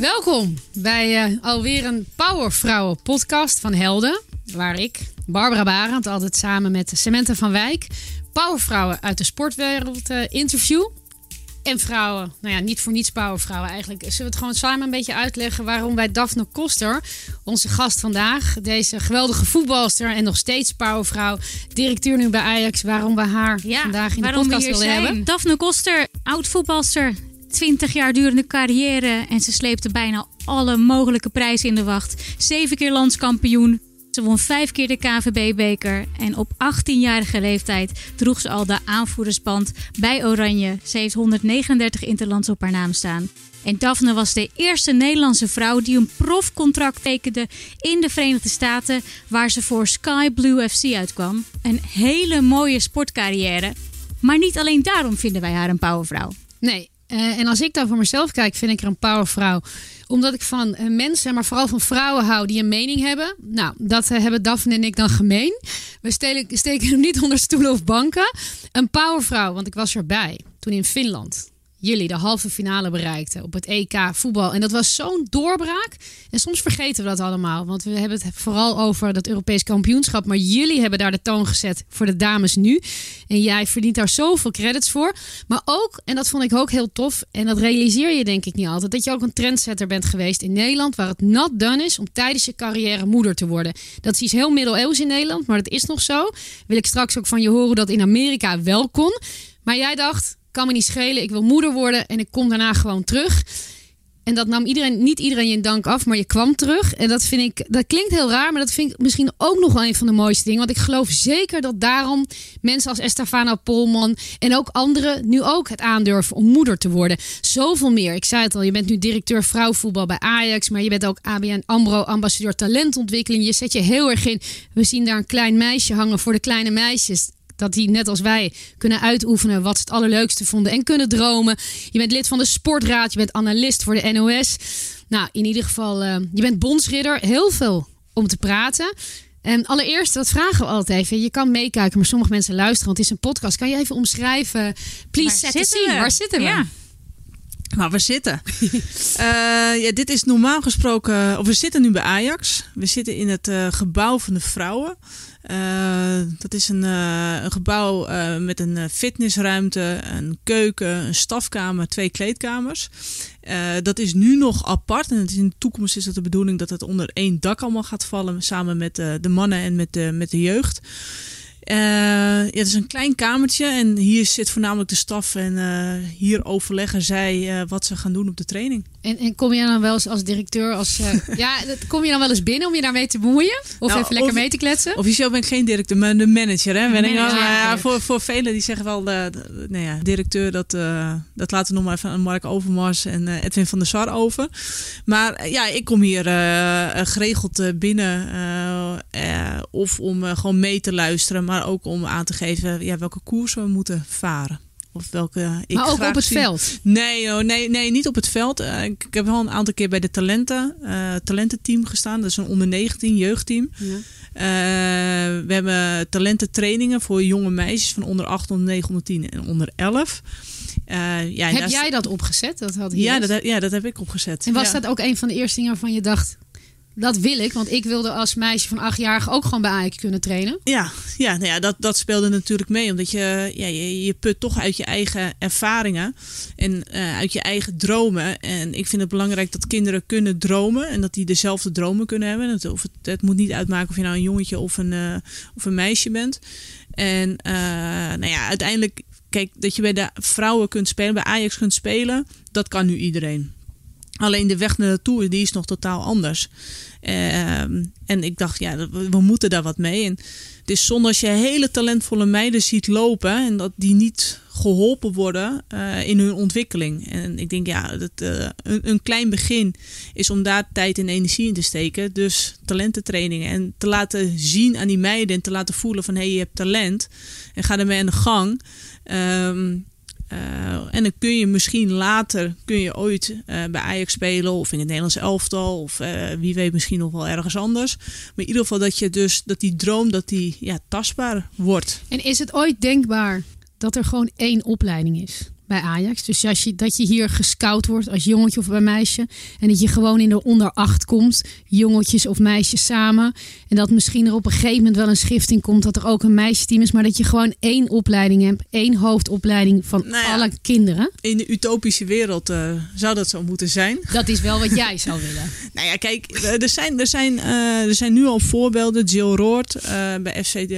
Welkom bij eh, alweer een Powervrouwen podcast van Helden. Waar ik, Barbara Barend, altijd samen met Samantha van Wijk... powervrouwen uit de sportwereld eh, interview. En vrouwen, nou ja, niet voor niets powervrouwen eigenlijk. Zullen we het gewoon samen een beetje uitleggen waarom wij Daphne Koster, onze gast vandaag, deze geweldige voetbalster en nog steeds powervrouw, directeur nu bij Ajax, waarom we haar Ja, vandaag in de podcast willen hebben? Daphne Koster, oud voetbalster, 20 jaar durende carrière en ze sleepte bijna alle mogelijke prijzen in de wacht. Zeven keer landskampioen. Ze won vijf keer de KVB-beker en op 18-jarige leeftijd droeg ze al de aanvoerdersband bij Oranje. Ze heeft 139 interlands op haar naam staan. En Daphne was de eerste Nederlandse vrouw die een profcontract tekende in de Verenigde Staten, waar ze voor Sky Blue FC uitkwam. Een hele mooie sportcarrière. Maar niet alleen daarom vinden wij haar een powervrouw. Nee. Eh, en als ik dan voor mezelf kijk, vind ik er een powervrouw. Omdat ik van eh, mensen, maar vooral van vrouwen hou die een mening hebben. Nou, dat eh, hebben Daphne en ik dan gemeen. We steken hem niet onder stoelen of banken. Een powervrouw, want ik was erbij toen in Finland jullie de halve finale bereikten op het EK voetbal. En dat was zo'n doorbraak. En soms vergeten we dat allemaal. Want we hebben het vooral over dat Europees kampioenschap. Maar jullie hebben daar de toon gezet voor de dames nu. En jij verdient daar zoveel credits voor. Maar ook, en dat vond ik ook heel tof. En dat realiseer je denk ik niet altijd. Dat je ook een trendsetter bent geweest in Nederland. Waar het not done is om tijdens je carrière moeder te worden. Dat is iets heel middeleeuws in Nederland. Maar dat is nog zo. Wil ik straks ook van je horen dat in Amerika wel kon. Maar jij dacht, kan me niet schelen. Ik wil moeder worden en ik kom daarna gewoon terug. En dat nam iedereen, niet iedereen je dank af, maar je kwam terug. En dat vind ik, dat klinkt heel raar, maar dat vind ik misschien ook nog wel een van de mooiste dingen. Want ik geloof zeker dat daarom mensen als Estefana Polman en ook anderen nu ook het aandurven om moeder te worden. Zoveel meer. Ik zei het al, je bent nu directeur vrouwenvoetbal bij Ajax, maar je bent ook ABN AMRO ambassadeur talentontwikkeling. Je zet je heel erg in. We zien daar een klein meisje hangen voor de kleine meisjes dat die net als wij kunnen uitoefenen wat ze het allerleukste vonden en kunnen dromen. Je bent lid van de sportraad, je bent analist voor de NOS. Nou, in ieder geval, eh, je bent bondsridder. Heel veel om te praten. En allereerst, dat vragen we altijd even. Je kan meekijken, maar sommige mensen luisteren, want het is een podcast. Kan je even omschrijven? Please Waar set the zitten scene. we? Waar zitten we? Ja. Waar we zitten. Eh, ja, dit is normaal gesproken. Of we zitten nu bij Ajax. We zitten in het eh, gebouw van de vrouwen. Eh, dat is een, eh, een gebouw eh, met een fitnessruimte, een keuken, een stafkamer, twee kleedkamers. Dat is nu nog apart. En in de toekomst is het de bedoeling dat het onder één dak allemaal gaat vallen. Samen met de mannen en met de, met de jeugd. Ja, het is een klein kamertje en hier zit voornamelijk de staf. En hier overleggen zij wat ze gaan doen op de training. En, en kom je dan wel eens als directeur, als, eh, ja, kom je dan wel eens binnen om je daarmee te bemoeien? Of Nou, even lekker of- mee te kletsen? Officieel ben ik geen directeur, maar de manager. Hè? Ben ik ja, oké. voor, voor velen die zeggen wel, de, de- nou ja, directeur, dat, eh, dat laten we nog maar even aan Mark Overmars en eh, Edwin van der Sar over. Maar eh, ja, ik kom hier eh, eh, geregeld eh, binnen. eh, eh, of om eh, gewoon mee te luisteren, maar ook om aan te geven ja, welke koers we moeten varen. Of welke ik maar ook op het zie. veld. Nee, oh, nee, nee, niet op het veld. Eh, ik, ik heb wel een aantal keer bij de talenten, eh, talententeam gestaan. Dat is een onder 19 jeugdteam. Ja. Eh, we hebben talententrainingen voor jonge meisjes van onder 8, onder 9, onder 10 en onder 11. Eh, ja, Heb jij dat opgezet? Dat had Ja, dat, ja, dat heb ik opgezet. En was ja. dat ook een van de eerste dingen waarvan je dacht... dat wil ik, want ik wilde als meisje van achtjarige ook gewoon bij Ajax kunnen trainen. Ja, ja, nou ja dat, dat speelde natuurlijk mee. Omdat je, ja, je, je put toch uit je eigen ervaringen en eh, uit je eigen dromen. En ik vind het belangrijk dat kinderen kunnen dromen en dat die dezelfde dromen kunnen hebben. Het, of het moet niet uitmaken of je nou een jongetje of een, eh, of een meisje bent. En eh, nou ja, uiteindelijk, kijk, dat je bij de vrouwen kunt spelen, bij Ajax kunt spelen, dat kan nu iedereen. Alleen de weg naar naartoe, die is nog totaal anders. Ehm, en ik dacht, ja, we, moeten daar wat mee. En het is zonde als je hele talentvolle meiden ziet lopen en dat die niet geholpen worden eh, in hun ontwikkeling. En ik denk, ja, dat, eh, een, een klein begin is om daar tijd en energie in te steken. Dus talententrainingen en te laten zien aan die meiden en te laten voelen van hé, hey, je hebt talent en ga ermee aan de gang. Ehm, eh, en dan kun je misschien later, kun je ooit eh, bij Ajax spelen of in het Nederlands elftal of eh, wie weet misschien nog wel ergens anders. Maar in ieder geval dat je dus, dat die droom, dat die ja, tastbaar wordt. En is het ooit denkbaar dat er gewoon één opleiding is? Bij Ajax. Dus als je, dat je hier gescout wordt als jongetje of bij meisje. En dat je gewoon in de onder acht komt. Jongetjes of meisjes samen. En dat misschien er op een gegeven moment wel een schifting komt. Dat er ook een meisjesteam is. Maar dat je gewoon één opleiding hebt. één hoofdopleiding van Nou ja. alle kinderen. In de utopische wereld eh, zou dat zo moeten zijn. Dat is wel wat jij zou willen. Nou ja, kijk, eh, er zijn, er zijn, eh, er zijn nu al voorbeelden. Jill Roord, bij FC,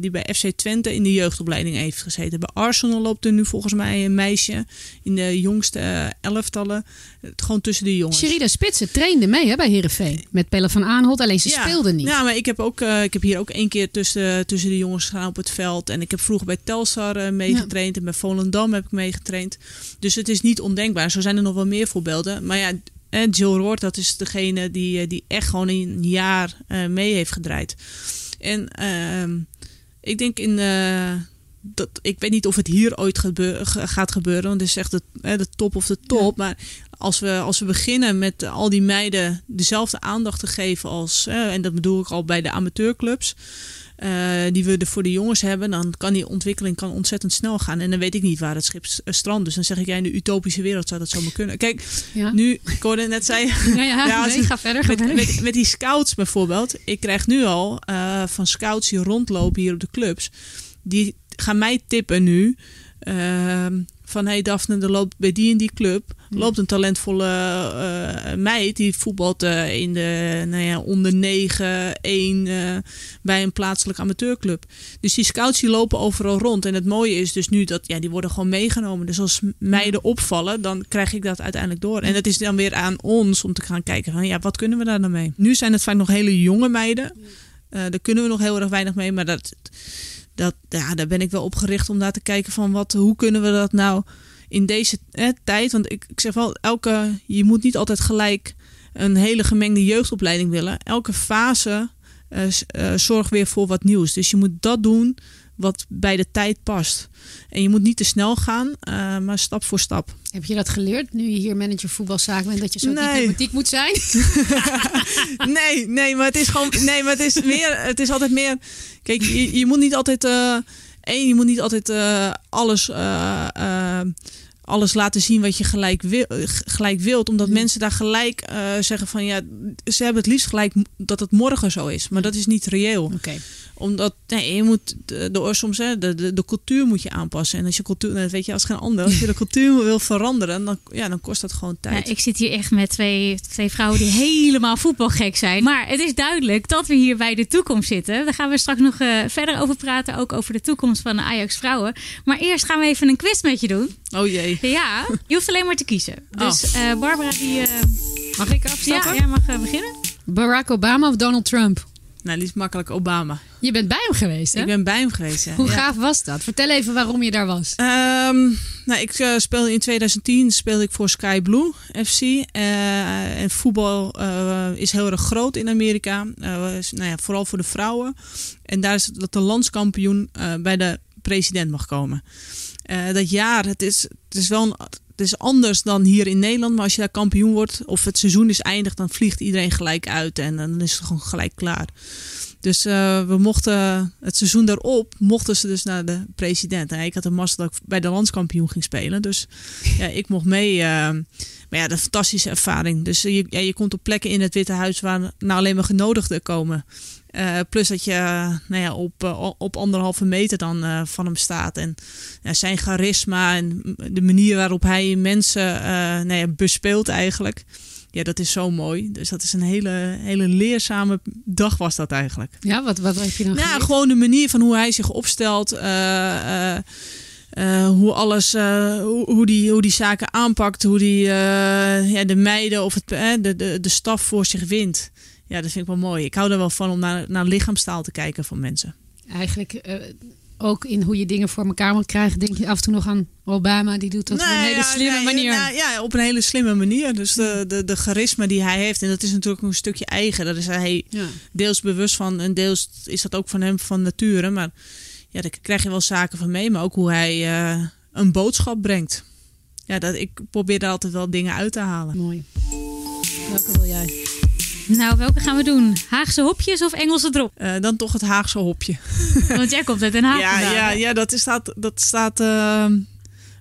die bij FC Twente in de jeugdopleiding heeft gezeten. Bij Arsenal loopt er nu volgens mij een meisje in de jongste elftallen. Eh, gewoon tussen de jongens. Sherida Spitsen trainde mee hè, bij Herenveen met Pelle van Aanholt. Alleen ze speelde niet. Ja, maar ik heb, ook, eh, ik heb hier ook één keer tussen, tussen de jongens gestaan op het veld. En ik heb vroeger bij Telstar eh, meegetraind. En bij Volendam heb ik meegetraind. Dus het is niet ondenkbaar. Zo zijn er nog wel meer voorbeelden. Maar ja, eh, Jill Roord, dat is degene die, die echt gewoon een jaar mee heeft gedraaid. En ehm, ik denk in... dat, ik weet niet of het hier ooit gebeur- gaat gebeuren. Want het is echt de, de top of de top. Maar als we, als we beginnen met al die meiden dezelfde aandacht te geven als, en dat bedoel ik al bij de amateurclubs, eh, die we er voor de jongens hebben, dan kan die ontwikkeling kan ontzettend snel gaan. En dan weet ik niet waar het schip eh, strandt. Dus dan zeg ik, jij in de utopische wereld zou dat zomaar kunnen. Kijk, Ja. nu, ik hoorde net zei, Ja, ja, Ja, nee, ga verder. Ga met, verder. met, met die scouts bijvoorbeeld. Ik krijg nu al eh, van scouts die rondlopen hier op de clubs. Die gaan mij tippen nu. ehm, van hey Daphne, er loopt bij die en die club loopt een talentvolle eh, meid die voetbalt eh, in de nou ja, onder 9, 1 eh, bij een plaatselijke amateurclub. Dus die scouts die lopen overal rond. En het mooie is dus nu dat ja, die worden gewoon meegenomen. Dus als meiden opvallen, dan krijg ik dat uiteindelijk door. En het is dan weer aan ons om te gaan kijken van ja, wat kunnen we daar dan mee? Nu zijn het vaak nog hele jonge meiden. Daar kunnen we nog heel erg weinig mee, maar dat, dat, ja, daar ben ik wel op gericht om daar te kijken van wat, hoe kunnen we dat nou in deze eh, tijd. Want ik, ik zeg wel, elke, je moet niet altijd gelijk een hele gemengde jeugdopleiding willen. Elke fase eh, eh, zorgt weer voor wat nieuws. Dus je moet dat doen wat bij de tijd past. En je moet niet te snel gaan, eh, maar stap voor stap. Heb je dat geleerd nu je hier manager voetbalzaken bent? Dat je zo Nee. diplomatiek moet zijn? nee, nee, maar het is gewoon. Nee, maar het is meer. Het is altijd meer. Kijk, je, je moet niet altijd. eh één, je moet niet altijd eh, alles. alles laten zien wat je gelijk, wil, gelijk wilt. Omdat mensen daar gelijk zeggen van ja, ze hebben het liefst gelijk dat het morgen zo is. Maar dat is niet reëel. Oké. Omdat nee, je moet de, de, soms hè, de, de, de cultuur moet je aanpassen. En als je cultuur, dat weet je als geen ander, als je de cultuur wil veranderen, dan, ja, dan kost dat gewoon Ja, tijd. ik zit hier echt met twee, twee vrouwen die helemaal voetbalgek zijn. Maar het is duidelijk dat we hier bij de toekomst zitten. Daar gaan we straks nog eh, verder over praten. Ook over de toekomst van de Ajax vrouwen. Maar eerst gaan we even een quiz met je doen. Oh jee. Ja, je hoeft alleen maar te kiezen. Dus eh, Barbara, die, eh, Mag ik afstappen? ja, jij mag beginnen. Barack Obama of Donald Trump? Nou, die is makkelijk Obama. Je bent bij hem geweest, hè? Ik ben bij hem geweest. Ja. Hoe gaaf was dat? Vertel even waarom je daar was. Ehm, nou, ik eh, speelde in 2010 speelde ik voor Sky Blue FC. Eh, en voetbal eh, is heel erg groot in Amerika. Is, nou ja, vooral voor de vrouwen. En daar is dat de landskampioen bij de president mag komen. Dat jaar, het is, het is wel een, het is anders dan hier in Nederland. Maar als je daar kampioen wordt of het seizoen is eindigd, dan vliegt iedereen gelijk uit. En dan is het gewoon gelijk klaar. Dus eh, we mochten het seizoen daarop mochten ze dus naar de president. En ik had een mazzel dat ik bij de landskampioen ging spelen. Dus ja, ik mocht mee. eh, maar ja, dat is een fantastische ervaring. Dus je, ja, je komt op plekken in het Witte Huis waar nou alleen maar genodigden komen. Eh, plus dat je nou ja, op, eh, op anderhalve meter dan eh, van hem staat. En ja, zijn charisma en de manier waarop hij mensen nou ja, bespeelt eigenlijk. Ja, dat is zo mooi. Dus dat is een hele, hele leerzame dag was dat eigenlijk. Ja, wat, wat heb je dan Nou, geleerd? gewoon de manier van hoe hij zich opstelt. hoe alles, hoe, hoe, die, hoe die zaken aanpakt. Hoe die ja, de meiden of het, de, de, de staf voor zich wint. Ja, dat vind ik wel mooi. Ik hou er wel van om naar, naar lichaamstaal te kijken van mensen. Eigenlijk eh, ook in hoe je dingen voor elkaar moet krijgen. Denk je af en toe nog aan Obama. Die doet dat op een Nee, hele ja, slimme nee, manier. nou, ja, op een hele slimme manier. Dus de, de, de charisma die hij heeft. En dat is natuurlijk een stukje eigen. Daar is hij ja. deels bewust van. En deels is dat ook van hem van nature. Maar ja, daar krijg je wel zaken van mee. Maar ook hoe hij eh, een boodschap brengt. Ja, dat, ik probeer daar altijd wel dingen uit te halen. Mooi. Welke wil jij? Nou, welke gaan we doen? Haagse hopjes of Engelse drop? Eh, dan toch het Haagse hopje. Want jij komt uit Den Haag ja, vandaan, ja, hè? ja, dat is- staat, dat staat eh,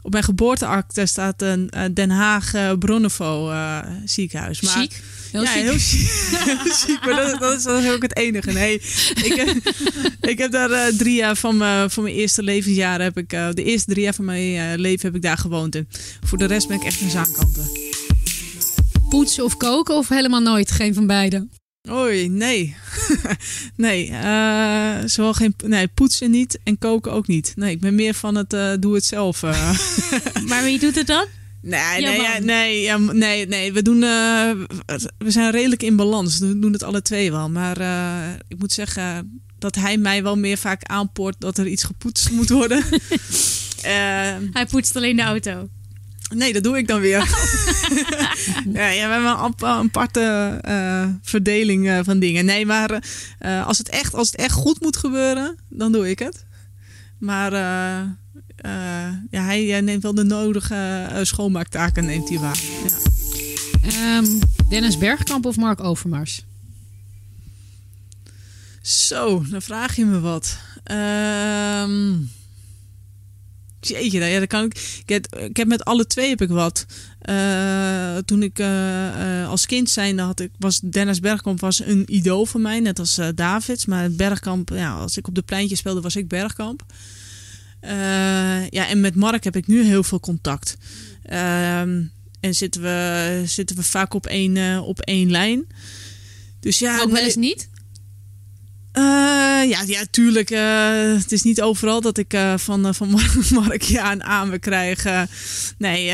op mijn geboorteakte staat een eh, Den Haag uh, Bronnenvo ziekenhuis. Maar, chic. Heel ja, chic. heel chic. chic maar dat, dat, is, dat is ook het enige. Nee, ik, heb, ik heb daar drie jaar van, mijn van mijn eerste levensjaren heb ik, de eerste drie jaar van mijn leven heb ik daar gewoond. En voor de rest ben ik echt een zaakkanter. Poetsen of koken of helemaal nooit? Geen van beide? Oei, nee. nee, uh, zowel geen nee, poetsen niet en koken ook niet. Nee, ik ben meer van het uh, doe het zelf. Uh. maar wie doet het dan? Nee, nee, ja, nee, ja, nee, nee, we doen, we zijn redelijk in balans. We doen het alle twee wel. Maar ik moet zeggen dat hij mij wel meer vaak aanpoort dat er iets gepoetst moet worden. hij poetst alleen de auto. Nee, dat doe ik dan weer. ja, ja, we hebben een aparte uh, verdeling uh, van dingen. Nee, maar uh, als, het echt, als het echt goed moet gebeuren, dan doe ik het. Maar ja, hij neemt wel de nodige schoonmaaktaken neemt hij waar. Ja. Um, Dennis Bergkamp of Mark Overmars? Zo, dan vraag je me wat. Um, Jeetje, nou ja, dat kan ik. Ik heb, ik heb met alle twee heb ik wat. Uh, toen ik uh, uh, als kind zijnde had ik, was Dennis Bergkamp was een idool van mij, net als Davids. Maar Bergkamp, ja, als ik op de pleintje speelde, was ik Bergkamp. ja, en met Mark heb ik nu heel veel contact. Ehm, en zitten we, zitten we vaak op één, op één lijn. Dus ja, ook wel eens niet? Uh, ja, ja, tuurlijk. Uh, het is niet overal dat ik uh, van, van Mark ja een aan krijg. nee,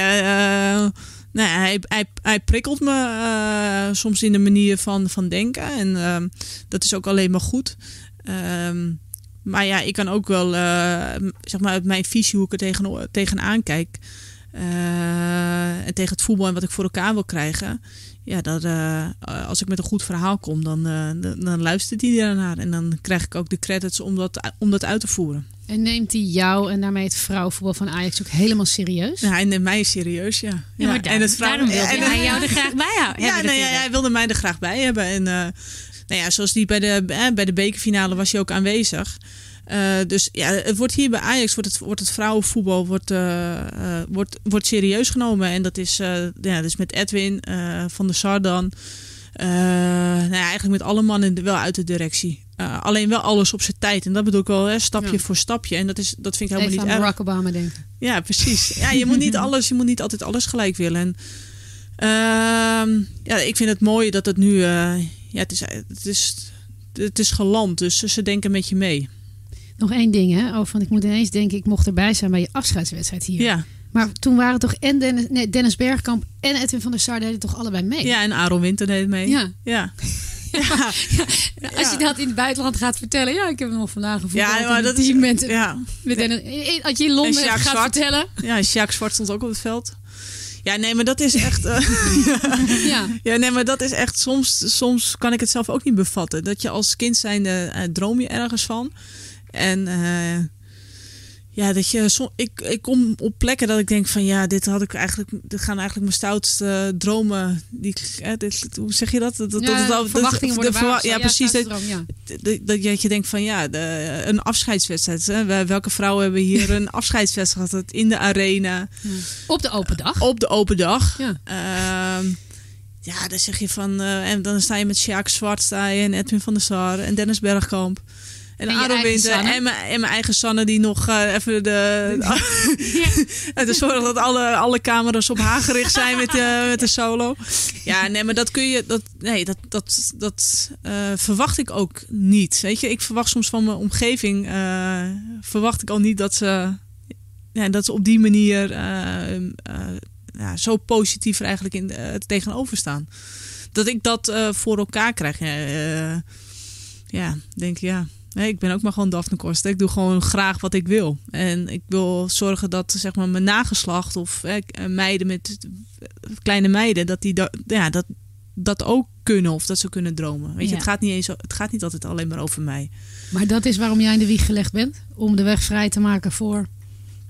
nee hij, hij, hij prikkelt me soms in de manier van, van denken. En ehm, dat is ook alleen maar goed. Ehm, maar ja, ik kan ook wel, zeg maar, uit mijn visie hoe ik er tegen, tegenaan kijk. En tegen het voetbal en wat ik voor elkaar wil krijgen ja, dat, uh, als ik met een goed verhaal kom, dan, uh, dan luistert hij daarnaar. En dan krijg ik ook de credits om dat, om dat uit te voeren. En neemt hij jou en daarmee het vrouwenvoetbal van Ajax ook helemaal serieus? Ja, hij neemt mij serieus, ja. ja, maar daar, en het vrouw... daarom wilde hij jou er graag bij houden. Ja, nee, ja, hij wilde mij er graag bij hebben. En nou ja, zoals die bij de, bij de bekerfinale was hij ook aanwezig. Uh, dus ja, het wordt hier bij Ajax wordt het, wordt het vrouwenvoetbal wordt, uh, uh, wordt, wordt serieus genomen. En dat is, ja, dus met Edwin van der Sardan. nou ja, eigenlijk met alle mannen wel uit de directie. alleen wel alles op zijn tijd. En dat bedoel ik wel, hè, stapje ja. voor stapje. En dat, is, dat vind ik helemaal Even niet aan Barack Obama denken. Ja, precies. Ja, je moet niet alles, je moet niet altijd alles gelijk willen. En, ehm, ja, ik vind het mooi dat het nu, ja, het is, het is, het is geland. Dus ze denken met je mee. Nog één ding, hè? Oh, van ik moet ineens denken, ik mocht erbij zijn bij je afscheidswedstrijd hier. Ja. Maar toen waren toch en Dennis, nee, Dennis Bergkamp en Edwin van der Sar deden toch allebei mee? Ja, en Aaron Winter deed mee. Ja. ja. Ja. ja. Als je dat in het buitenland gaat vertellen, ja, ik heb nog vandaag gevoeld. Ja, maar dat is met, ja. met Dennis, als je in Londen gaat Zwart. vertellen. Ja, Jacques Zwart stond ook op het veld. Ja, nee, maar dat is echt. Uh, ja. ja, nee, maar dat is echt. Soms, soms kan ik het zelf ook niet bevatten. Dat je als kind zijnde uh, droom je ergens van. En uh, ja, dat je som, ik, ik kom op plekken dat ik denk van ja, dit had ik eigenlijk, dit gaan eigenlijk mijn stoutste dromen. Die, eh, dit, hoe zeg je dat? dat, dat, ja, dat verwachtingen worden de, waar, ja, ja, precies. Dat, droom, ja. dat, dat, dat je denkt van ja, de, een afscheidswedstrijd. Hè? Welke vrouwen hebben hier een afscheidswedstrijd gehad in de arena? Op de open dag. Op de open dag. Ja. Uh, ja, dan zeg je van. Uh, en dan sta je met Sjaak Zwart sta je en Edwin van der Sar en Dennis Bergkamp. En, Winter en mijn, en mijn eigen Sanne die nog uh, even de... ja. de zorg dat alle, alle camera's op haar gericht zijn met, uh, met de solo. Ja, nee, maar dat kun je... Dat, nee, dat, dat, dat uh, verwacht ik ook niet. Weet je, ik verwacht soms van mijn omgeving... verwacht ik al niet dat ze... Ja, dat ze op die manier ja, zo positief er eigenlijk in, tegenover staan. Dat ik dat voor elkaar krijg. ja, denk ja... Nee, ik ben ook maar gewoon Daphne Koster. Ik doe gewoon graag wat ik wil. En ik wil zorgen dat zeg maar, mijn nageslacht of eh, meiden met kleine meiden, dat die da ja, dat, dat ook kunnen of dat ze kunnen dromen. Weet je, het, gaat niet eens, het gaat niet altijd alleen maar over mij. Maar dat is waarom jij in de wieg gelegd bent? Om de weg vrij te maken voor.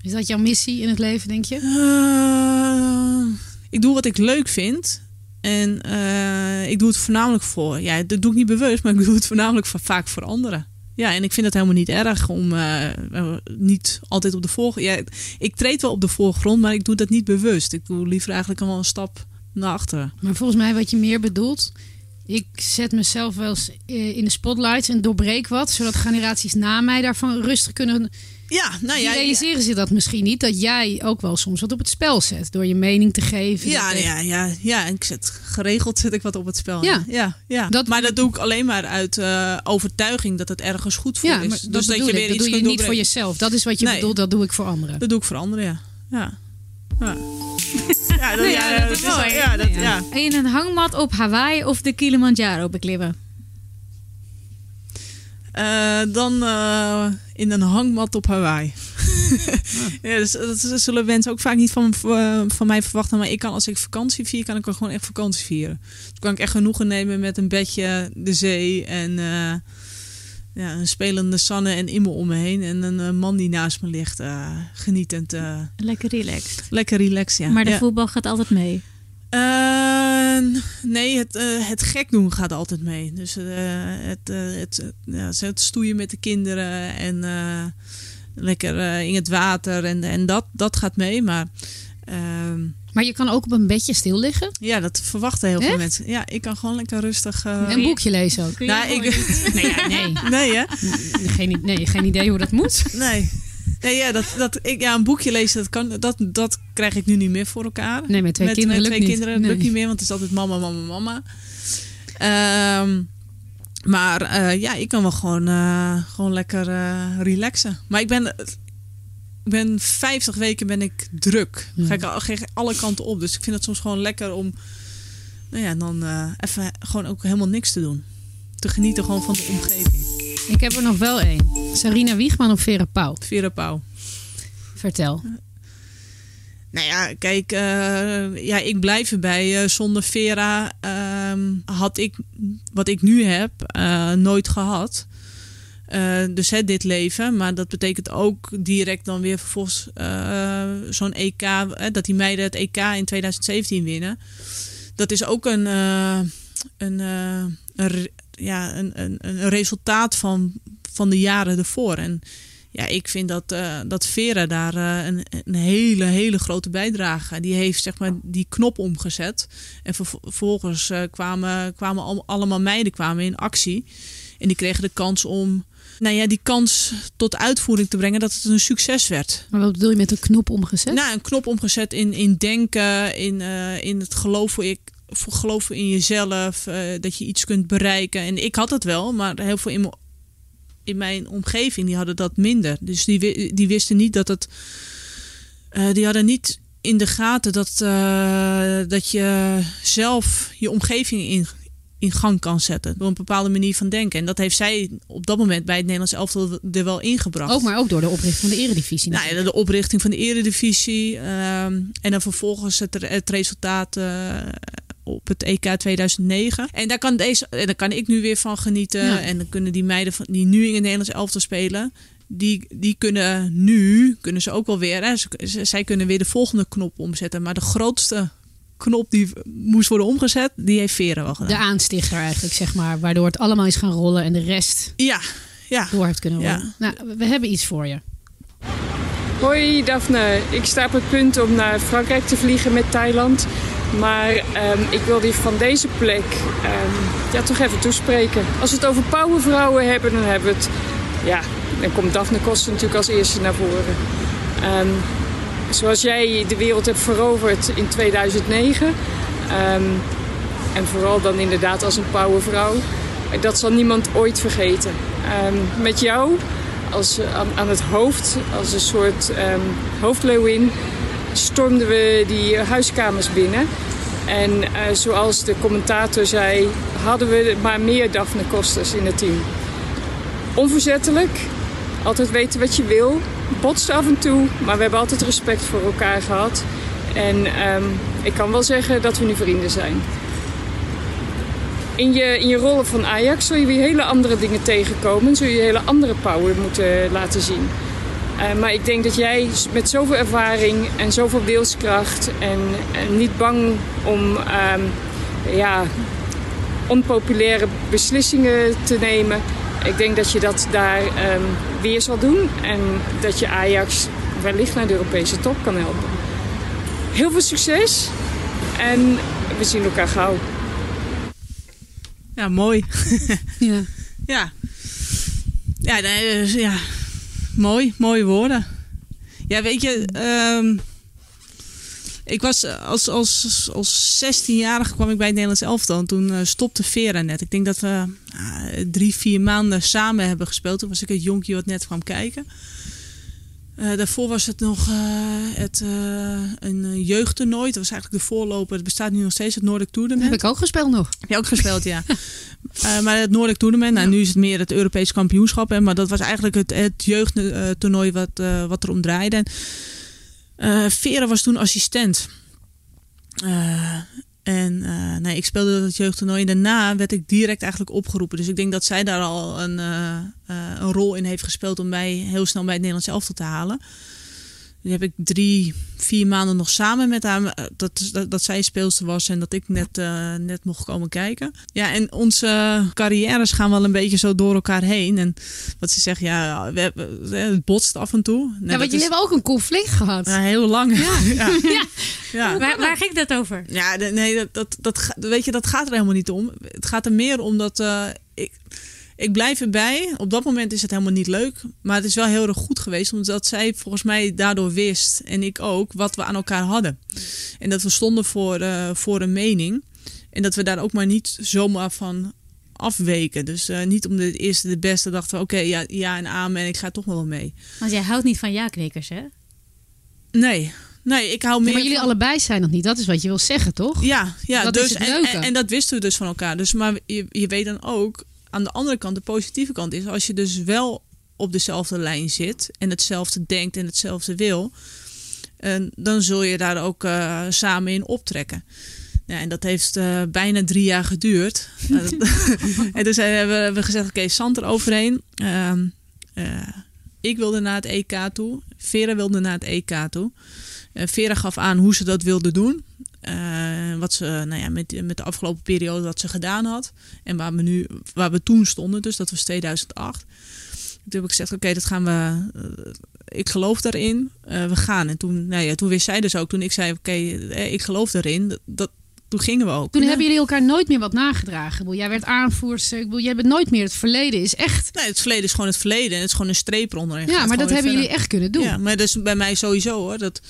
Is dat jouw missie in het leven, denk je? Uh, ik doe wat ik leuk vind. En uh, ik doe het voornamelijk voor. Ja, dat doe ik niet bewust, maar ik doe het voornamelijk voor, vaak voor anderen. Ja, en ik vind het helemaal niet erg om uh, niet altijd op de voorgrond. Ik treed wel op de voorgrond, maar ik doe dat niet bewust. Ik doe liever eigenlijk al een stap naar achteren. Maar volgens mij wat je meer bedoelt, ik zet mezelf wel eens in de spotlights en doorbreek wat, zodat generaties na mij daarvan rustig kunnen ja, nou ja. realiseren ze dat misschien niet? Dat jij ook wel soms wat op het spel zet. Door je mening te geven. Ja, ja, ja, ja. Ik zet geregeld zet ik wat op het spel. Ja, ja, ja. Dat, maar dat doe ik alleen maar uit uh, overtuiging dat het ergens goed voor ja, is. dus dat, je weer dat iets doe je niet voor jezelf. Dat is wat je bedoelt, dat doe ik voor anderen. Dat doe ik voor anderen, ja. Ja. ja. ja, dat, ja, dat is mooi. Ja, dat, ja. In een hangmat op Hawaii of de Kilimanjaro beklimmen? Uh, dan uh, in een hangmat op Hawaii. ja, dus, dat zullen mensen ook vaak niet van, uh, van mij verwachten. Maar ik kan als ik vakantie vier, kan ik ook gewoon echt vakantie vieren. Dus kan ik echt genoegen nemen met een bedje, de zee en ja, een spelende Sanne en Immel om me heen. En een man die naast me ligt, genietend. lekker relaxed. Lekker relaxed, ja. Maar de ja. voetbal gaat altijd mee? Nee, het, uh, het gek doen gaat altijd mee. Dus uh, het, uh, het, ja, het stoeien met de kinderen en lekker in het water en, en dat, dat gaat mee. Maar, ehm, maar je kan ook op een bedje stil liggen? Ja, dat verwachten heel veel mensen. Ja, ik kan gewoon lekker rustig... een boekje lezen ook? Nou, ik... nee, ja, nee. Nee, hè? Geen, nee, geen idee hoe dat moet? Nee. Nee, ja, dat, dat, ik, ja, een boekje lezen, dat, kan, dat, dat krijg ik nu niet meer voor elkaar. Nee, met twee met, kinderen met twee lukt kinderen niet. lukt niet meer, want het is altijd mama, mama, mama. Um, maar uh, ja, ik kan wel gewoon, uh, gewoon lekker uh, relaxen. Maar ik ben, ik ben 50 weken ben ik druk. Ja. Ga ik al, alle kanten op. Dus ik vind het soms gewoon lekker om nou ja, dan even gewoon ook helemaal niks te doen. Te genieten gewoon van de omgeving. Ik heb er nog wel één. Sarina Wiegman of Vera Pauw? Vera Pauw. Vertel. Nou ja, kijk, uh, ja, ik blijf erbij. Uh, zonder Vera uh, had ik wat ik nu heb uh, nooit gehad. dus hè, dit leven. Maar dat betekent ook direct dan weer vervolgens zo'n EK. dat die meiden het EK in 2017 winnen. Dat is ook een, een, een, ja, een, een, een resultaat van, van de jaren ervoor. En ja, ik vind dat, uh, dat Vera daar uh, een, een, hele, hele grote bijdrage. Die heeft zeg maar die knop omgezet. En vervolgens uh, kwamen, kwamen al, allemaal meiden kwamen in actie. En die kregen de kans om nou ja, die kans tot uitvoering te brengen dat het een succes werd. Maar wat bedoel je met een knop omgezet? Nou, een knop omgezet in, in denken, in, in het geloof ik geloven in jezelf, uh, dat je iets kunt bereiken. En ik had het wel, maar heel veel in, in mijn omgeving die hadden dat minder. Dus die, die wisten niet dat het. Uh, die hadden niet in de gaten dat, uh, dat je zelf je omgeving in, in gang kan zetten. Door een bepaalde manier van denken. En dat heeft zij op dat moment bij het Nederlands elftal er wel ingebracht. Ook, maar ook door de oprichting van de eredivisie. Nou ja, de oprichting van de eredivisie. Uh, en dan vervolgens het, het resultaat uh, op het EK 2009. En daar kan, deze, en daar kan ik nu weer van genieten. Ja. En dan kunnen die meiden van, die nu in het Nederlands elftal spelen... Die, die kunnen nu, kunnen ze ook wel weer... Hè, ze, zij kunnen weer de volgende knop omzetten. Maar de grootste knop die moest worden omgezet, die heeft Vera wel gedaan. De aanstichter eigenlijk, zeg maar. Waardoor het allemaal is gaan rollen en de rest ja, ja. door heeft kunnen rollen. Ja. Nou, we hebben iets voor je. Hoi Daphne, ik sta op het punt om naar Frankrijk te vliegen met Thailand. Maar um, ik wil die van deze plek um, ja, toch even toespreken. Als we het over powervrouwen hebben, dan hebben we het... Ja, dan komt Daphne Koster natuurlijk als eerste naar voren. Um, zoals jij de wereld hebt veroverd in 2009. en vooral dan inderdaad als een powervrouw. Dat zal niemand ooit vergeten. met jou als, aan, aan, het hoofd, als een soort hoofdleeuwin stormden we die huiskamers binnen. En uh, zoals de commentator zei, hadden we maar meer Daphne Kosters in het team. Onverzettelijk, altijd weten wat je wil, botst af en toe, maar we hebben altijd respect voor elkaar gehad. En um, ik kan wel zeggen dat we nu vrienden zijn. In je, in je rollen van Ajax zul je weer hele andere dingen tegenkomen. Zul je hele andere power moeten laten zien. Uh, maar ik denk dat jij met zoveel ervaring en zoveel wilskracht en, en niet bang om um, ja, onpopulaire beslissingen te nemen, Ik denk dat je dat daar ehm, weer zal doen en dat je Ajax wellicht naar de Europese top kan helpen. Heel veel succes en we zien elkaar gauw. Ja, mooi. Ja. Ja. Ja, nee, dus, ja. Mooi, mooie woorden. Ja, weet je, ehm, ik was eh, als, als, als 16-jarige kwam ik bij het Nederlands elftal. En toen eh, stopte Vera net. Ik denk dat we ah, drie, vier maanden samen hebben gespeeld. Toen was ik het jonkje wat net kwam kijken. Daarvoor was het nog het, een jeugdtoernooi. Dat was eigenlijk de voorloper. Het bestaat nu nog steeds, het Dat Tournament. heb ik ook gespeeld nog. Heb je ook gespeeld, ja. Eh, maar het Nordic Tournament, nou, nu is het meer het Europees kampioenschap. Hè, maar dat was eigenlijk het, het jeugdtoernooi wat, eh, wat er om draaide. En, eh, Vera was toen assistent. En nee, ik speelde dat jeugdtoernooi. En daarna werd ik direct eigenlijk opgeroepen. Dus ik denk dat zij daar al een, een rol in heeft gespeeld om mij heel snel bij het Nederlands elftal te halen. Die heb ik drie, vier maanden nog samen met haar. eh, Dat, dat, dat zij speelster was en dat ik net, eh, net mocht komen kijken. Ja, en onze carrières gaan wel een beetje zo door elkaar heen. En wat ze zegt, ja, we hebben, het botst af en toe. Nee, ja, want jullie is- hebben ook een conflict gehad. ja, heel lang. Ja. ja. Ja. ja. Waar, waar ging dat over? Ja, nee, dat, dat, dat, weet je, dat gaat er helemaal niet om. Het gaat er meer om dat eh, ik, ik blijf erbij. Op dat moment is het helemaal niet leuk. Maar het is wel heel erg goed geweest. Omdat zij volgens mij daardoor wist, en ik ook, wat we aan elkaar hadden. En dat we stonden voor, eh, voor een mening. En dat we daar ook maar niet zomaar van afweken. Dus eh, niet om de eerste de beste dachten we, oké, ja, ja en amen. En ik ga toch wel mee. Want jij houdt niet van ja-knikkers, hè? Nee, nee, ik hou Ja, meer maar jullie van- allebei zijn nog niet. Dat is wat je wil zeggen, toch? Ja, ja Dat is dus, en, en, en dat wisten we dus van elkaar. Dus, maar je, je weet dan ook, aan de andere kant, de positieve kant is, als je dus wel op dezelfde lijn zit en hetzelfde denkt en hetzelfde wil, en dan zul je daar ook eh, samen in optrekken. Ja, en dat heeft eh, bijna drie jaar geduurd. Nou, en zijn- hebben we, gezegd, oké, Sand er overheen. Ehm, eh, ik wilde naar het EK toe. Vera wilde naar het EK toe. Eh, Vera gaf aan hoe ze dat wilde doen. Eh, wat ze nou ja, met, met de afgelopen periode wat ze gedaan had. En waar we, nu, waar we toen stonden, dus dat was 2008. Toen heb ik gezegd, oké, dat gaan we... eh, ik geloof daarin, eh, we gaan. En toen, nou ja, toen wist zij dus ook, toen ik zei, oké, eh, ik geloof daarin. Dat, dat, toen gingen we ook. Toen Ja. hebben jullie elkaar nooit meer wat nagedragen. Jij werd aanvoerster. Jij bent nooit meer. Het verleden is echt. Nee, het verleden is gewoon het verleden. En het is gewoon een streep eronder. Ja, maar dat hebben jullie echt kunnen doen. Ja, maar dat is bij mij sowieso hoor. Dat,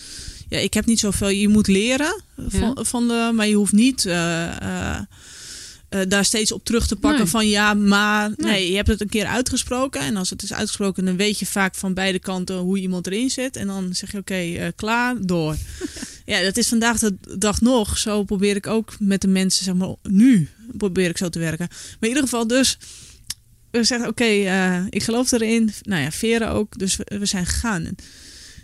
ja, ik heb niet zoveel. Je moet leren van, van de, maar je hoeft niet eh, eh, eh, daar steeds op terug te pakken Nee. van ja, maar nee. Nee. je hebt het een keer uitgesproken en als het is uitgesproken, dan weet je vaak van beide kanten hoe iemand erin zit en dan zeg je oké, klaar, door. ja, dat is vandaag de dag nog. Zo probeer ik ook met de mensen, zeg maar, nu probeer ik zo te werken. Maar in ieder geval dus. We zeggen, oké, ik geloof erin. Nou ja, Vera ook. Dus we, we zijn gegaan.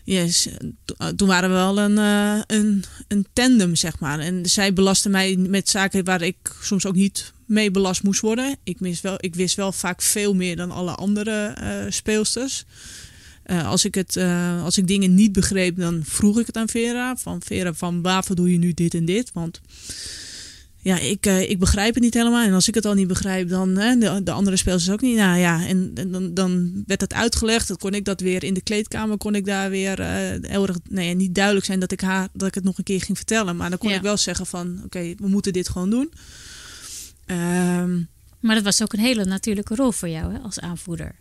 Yes, uh, toen waren we wel een, eh, een, een tandem, zeg maar. En zij belastte mij met zaken waar ik soms ook niet mee belast moest worden. Ik, mis wel, ik wist wel vaak veel meer dan alle andere eh, speelsters. Eh, als, ik het, eh, als ik dingen niet begreep, dan vroeg ik het aan Vera. Van Vera, van waarvoor doe je nu dit en dit? Want ja, ik, eh, ik begrijp het niet helemaal. En als ik het al niet begrijp, dan hè, de, de andere spelers ook niet. Nou ja, en, en dan, dan werd het uitgelegd. Dan kon ik dat weer in de kleedkamer, kon ik daar weer eh, heel erg nee, niet duidelijk zijn dat ik, haar, dat ik het nog een keer ging vertellen. Maar dan kon Ja. ik wel zeggen van, oké, we moeten dit gewoon doen. Ehm, Maar dat was ook een hele natuurlijke rol voor jou hè, als aanvoerder.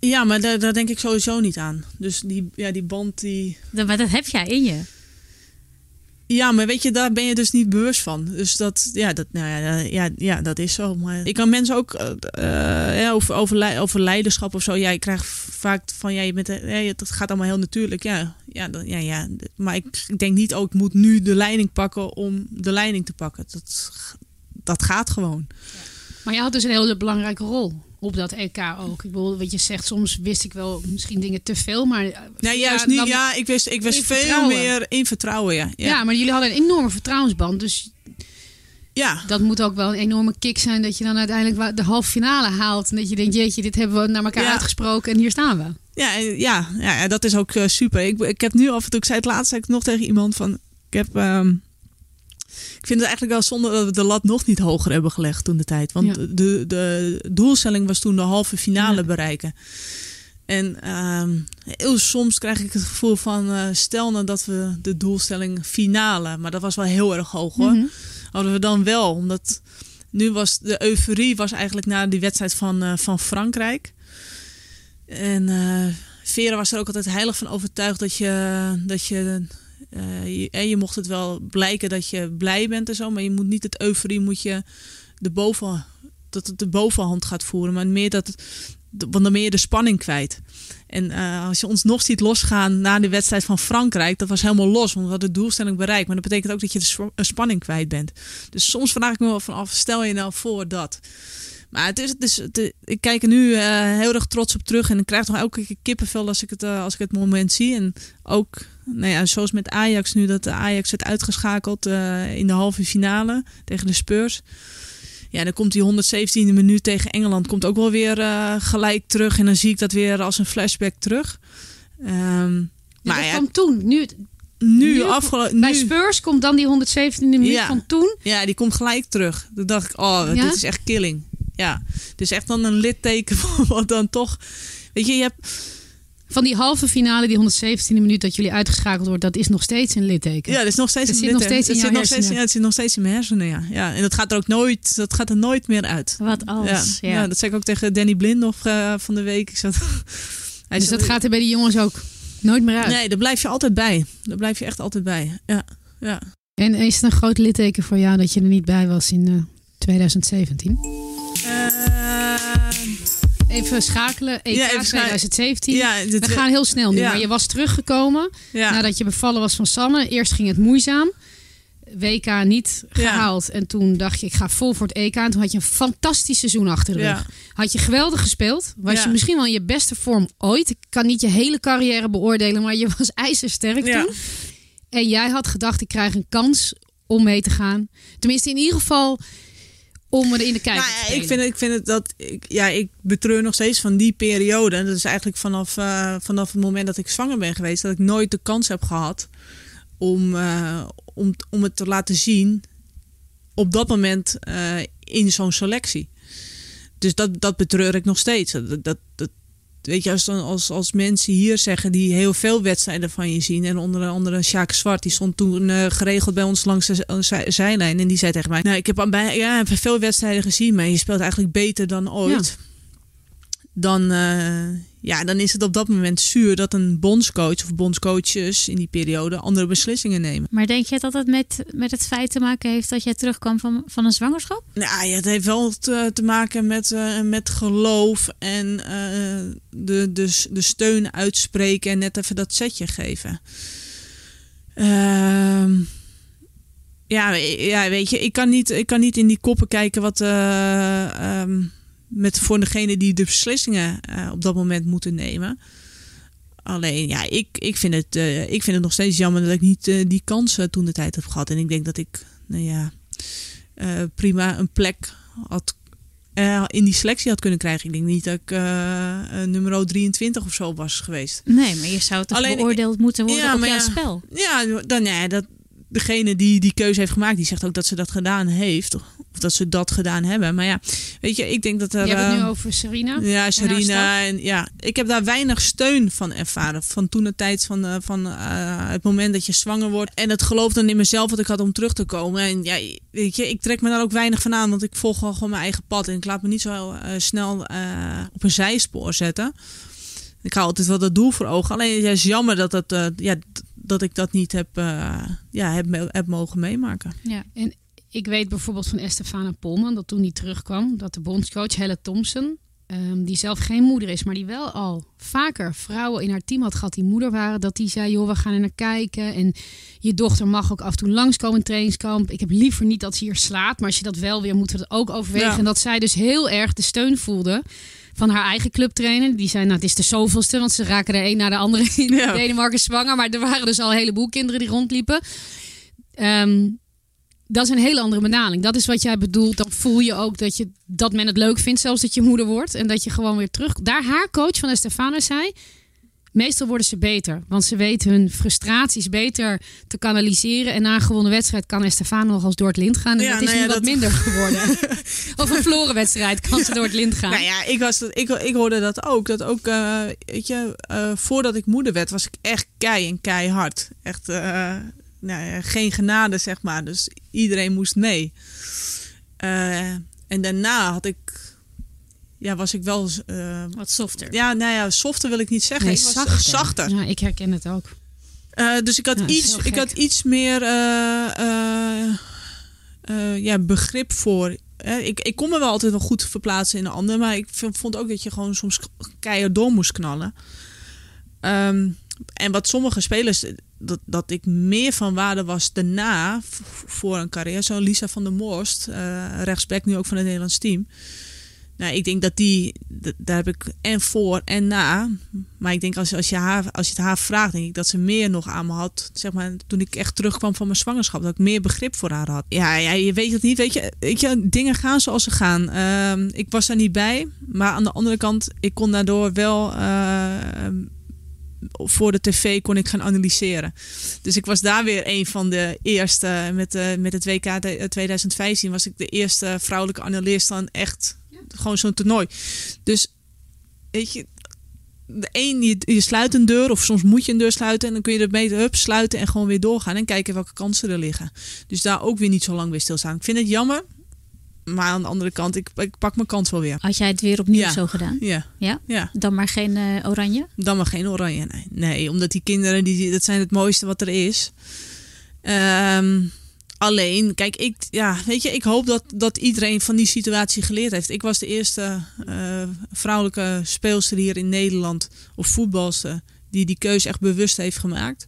ja, maar daar, daar denk ik sowieso niet aan. Dus die, ja, die band, die... Dat, maar dat heb jij in je. Ja, maar weet je, daar ben je dus niet bewust van. Dus dat, ja, dat, nou ja, ja, ja, dat is zo. Maar ik kan mensen ook eh, eh, over, over, over leiderschap of zo. Ja, ik krijg vaak van, ja, je bent, eh, ja, dat gaat allemaal heel natuurlijk. Ja, ja, ja, ja. Maar ik, denk niet, oh, ik moet nu de leiding pakken om de leiding te pakken. Dat, dat gaat gewoon. Maar je had dus een hele belangrijke rol op dat EK ook. Ik bedoel, wat je zegt, soms wist ik wel misschien dingen te veel, maar... eh, Nee, ja, juist niet. dan- Ja, ik wist, ik wist veel vertrouwen. meer in vertrouwen. Ja, Ja. ja. maar jullie hadden een enorme vertrouwensband. Dus ja. dat moet ook wel een enorme kick zijn dat je dan uiteindelijk de halve finale haalt. En dat je denkt, jeetje, dit hebben we naar elkaar Ja. uitgesproken en hier staan we. Ja, ja, ja, ja, dat is ook eh, super. Ik, ik heb nu af en toe, ik zei het laatst zei ik nog tegen iemand van, ik heb, ehm, ik vind het eigenlijk wel zonde dat we de lat nog niet hoger hebben gelegd toen de tijd. Want Ja. de, de doelstelling was toen de halve finale Ja. bereiken. En ehm, heel soms krijg ik het gevoel van, eh, stel nou dat we de doelstelling finale, maar dat was wel heel erg hoog hoor. Mhm. Hadden we dan wel, omdat nu was de euforie was eigenlijk na die wedstrijd van, eh, van Frankrijk. En eh Vera was er ook altijd heilig van overtuigd dat je, dat je, je, eh, je mocht het wel blijken dat je blij bent en zo, maar je moet niet het euforie moet je de boven, dat het de bovenhand gaat voeren, maar meer dat het, want dan ben je de spanning kwijt. En eh, als je ons nog ziet losgaan na de wedstrijd van Frankrijk, dat was helemaal los, want we hadden de doelstelling bereikt. Maar dat betekent ook dat je de sp- spanning kwijt bent. Dus soms vraag ik me wel van af, stel je nou voor dat. Maar het is, het is, het- ik kijk er nu eh, heel erg trots op terug en ik krijg toch elke keer kippenvel als ik het, eh, als ik het moment zie. En ook, nou ja, zoals met Ajax nu, dat Ajax werd uitgeschakeld eh, in de halve finale tegen de Spurs. Ja, dan komt die 117e minuut tegen Engeland komt ook wel weer gelijk terug. En dan zie ik dat weer als een flashback terug. Ehm, maar ja, kwam toen. Nu, nu, nu- afgelopen... Bij Spurs komt dan die 117e minuut Ja. van toen. Ja, die komt gelijk terug. Toen dacht ik, oh, Ja? dit is echt killing. Ja, is echt dan een litteken van wat dan toch... Weet je, je hebt... Van die halve finale, die 117e minuut dat jullie uitgeschakeld wordt, dat is nog steeds een litteken. Ja, het is nog steeds een zit nog litteken. steeds in het jouw zit nog steeds, hersenen. ja, het zit nog steeds in mijn hersenen, ja. ja. En dat gaat er ook nooit, dat gaat er nooit meer uit. Wat als. ja. Ja. Ja. dat zei ik ook tegen Danny Blindoff eh, van de week. Ik zat, hij dus zat- dat gaat er bij die jongens ook nooit meer uit. Nee, daar blijf je altijd bij. Daar blijf je echt altijd bij. Ja, ja. En is het een groot litteken voor jou dat je er niet bij was in eh, 2017? Eh, Even schakelen. EK Ja, even scha- 2017. ja, dit- We gaan heel snel nu. Ja. Maar je was teruggekomen nadat je bevallen was van Sanne. Eerst ging het moeizaam. WK niet gehaald. En toen dacht je, ik ga vol voor het EK. En toen had je een fantastisch seizoen achter de rug. Had je geweldig gespeeld. Was je misschien wel in je beste vorm ooit. Ik kan niet je hele carrière beoordelen, maar je was ijzersterk toen. En jij had gedacht, ik krijg een kans om mee te gaan. Tenminste, in ieder geval om er in de kijker Nou, te spelen. ik vind, ik vind het dat. Ik, ja, ik betreur nog steeds van die periode. En dat is eigenlijk vanaf, eh, vanaf het moment dat ik zwanger ben geweest, dat ik nooit de kans heb gehad om, eh, om, om het te laten zien op dat moment eh, in zo'n selectie. Dus dat, dat betreur ik nog steeds. Dat, dat, dat, weet je, als, dan- als, als mensen hier zeggen die heel veel wedstrijden van je zien. En onder andere Sjaak Zwart, die stond toen eh, geregeld bij ons langs de zij- zijlijn. En die zei tegen mij: Nou, ik heb, bij, ja, heb veel wedstrijden gezien, maar je speelt eigenlijk beter dan ooit. Dan, eh, ja, dan is het op dat moment zuur dat een bondscoach of bondscoaches in die periode andere beslissingen nemen. Maar denk je dat het met, met het feit te maken heeft dat jij terugkwam van, van een zwangerschap? Nou, ja, het heeft wel te, te maken met, eh, met geloof en eh, de, de, de steun uitspreken en net even dat setje geven. Ehm, ja, ja, weet je, ik kan niet, ik kan niet in die koppen kijken wat eh, ehm, met voor degene die de beslissingen eh, op dat moment moeten nemen. Alleen, ja, ik, ik, vind het, eh, ik vind het nog steeds jammer dat ik niet eh, die kansen toen de tijd heb gehad. En ik denk dat ik, nou ja, prima een plek had, in die selectie had kunnen krijgen. Ik denk niet dat ik nummer 23 of zo was geweest. Nee, maar je zou toch Alleen- beoordeeld moeten worden Ja, op jouw ja. spel? Ja, dan, ja dat, degene die die keuze heeft gemaakt, die zegt ook dat ze dat gedaan heeft. Of dat ze dat gedaan hebben. Maar ja, weet je, ik denk dat er... Je hebt het nu eh, over Serena. Ja, Serena. En ja, ik heb daar weinig steun van ervaren. Van toen de tijd, van, eh, van eh, het moment dat je zwanger wordt. En het geloof dan in mezelf wat ik had om terug te komen. En ja, weet je, ik trek me daar ook weinig van aan. Want ik volg gewoon mijn eigen pad. En ik laat me niet zo eh, snel op een zijspoor zetten. Ik hou altijd wel dat doel voor ogen. Alleen het is jammer dat, dat, ja, dat ik dat niet heb, eh, ja, heb, heb mogen meemaken. Ja. Ik weet bijvoorbeeld van Estefana Polman dat toen die terugkwam, dat de bondscoach Helle Thompson, ehm, die zelf geen moeder is, maar die wel al vaker vrouwen in haar team had gehad die moeder waren, dat die zei: joh, we gaan er naar kijken en je dochter mag ook af en toe langskomen in trainingskamp. Ik heb liever niet dat ze hier slaat, maar als je dat wel weer, moeten we dat ook overwegen. Ja. En dat zij dus heel erg de steun voelde van haar eigen clubtrainer. Die zei, nou, het is de zoveelste, want ze raken er een na de andere in Ja. Denemarken zwanger. Maar er waren dus al een heleboel kinderen die rondliepen. Ehm, dat is een hele andere benadering. Dat is wat jij bedoelt. Dan voel je ook dat, je, dat men het leuk vindt, zelfs dat je moeder wordt. En dat je gewoon weer terug... Daar haar coach van Estefana zei... meestal worden ze beter. Want ze weten hun frustraties beter te kanaliseren. En na een gewonnen wedstrijd kan Estefano nog als door het lint gaan. En Ja, dat is nou ja, wat dat- minder geworden. of een verloren wedstrijd kan ze door het lint gaan. Nou ja, ik, was dat, ik, ik hoorde dat ook. Dat ook, eh, weet je, eh, voordat ik moeder werd, was ik echt kei en keihard. Echt, eh, nou ja, geen genade, zeg maar. Dus iedereen moest mee. Eh, en daarna had ik, ja, was ik wel, eh, Wat softer. ja, nou ja, softer wil ik niet zeggen. Nee, ik was zachter. zachter. Ja, ik herken het ook. Eh, dus ik had, Ja, iets, ik had iets meer eh, eh, eh, ja, begrip voor. Ik, ik kon me wel altijd wel goed verplaatsen in een ander, maar ik vond ook dat je gewoon soms keihard door moest knallen. Ehm, en wat sommige spelers, dat, dat ik meer van waarde was daarna voor een carrière. Zo Lisa van der Morst, eh rechtsback nu ook van het Nederlands team. Nou, ik denk dat die, daar heb ik en voor en na. Maar ik denk als, als, je haar, als je het haar vraagt, denk ik dat ze meer nog aan me had. Zeg maar, toen ik echt terugkwam van mijn zwangerschap, dat ik meer begrip voor haar had. Ja, ja je weet het niet. Weet je, weet je, dingen gaan zoals ze gaan. Ehm, ik was daar niet bij. Maar aan de andere kant, ik kon daardoor wel. ehm, voor de tv kon ik gaan analyseren. Dus ik was daar weer een van de eerste. Met, eh, met het WK de- 2015 was ik de eerste vrouwelijke analist dan echt gewoon zo'n toernooi. Dus weet je, de een, je, je sluit een deur of soms moet je een deur sluiten en dan kun je er beter hup sluiten en gewoon weer doorgaan en kijken welke kansen er liggen. Dus daar ook weer niet zo lang weer stilstaan. Ik vind het jammer, maar aan de andere kant, ik, ik pak mijn kans wel weer. Had jij het weer opnieuw Ja. zo gedaan? Ja, Ja? ja. Dan maar geen eh, oranje? Dan maar geen oranje. Nee, nee omdat die kinderen, die, dat zijn het mooiste wat er is. Ehm, alleen, kijk, ik, ja, weet je, ik hoop dat, dat iedereen van die situatie geleerd heeft. Ik was de eerste eh, vrouwelijke speelster hier in Nederland, of voetbalster, die die keuze echt bewust heeft gemaakt.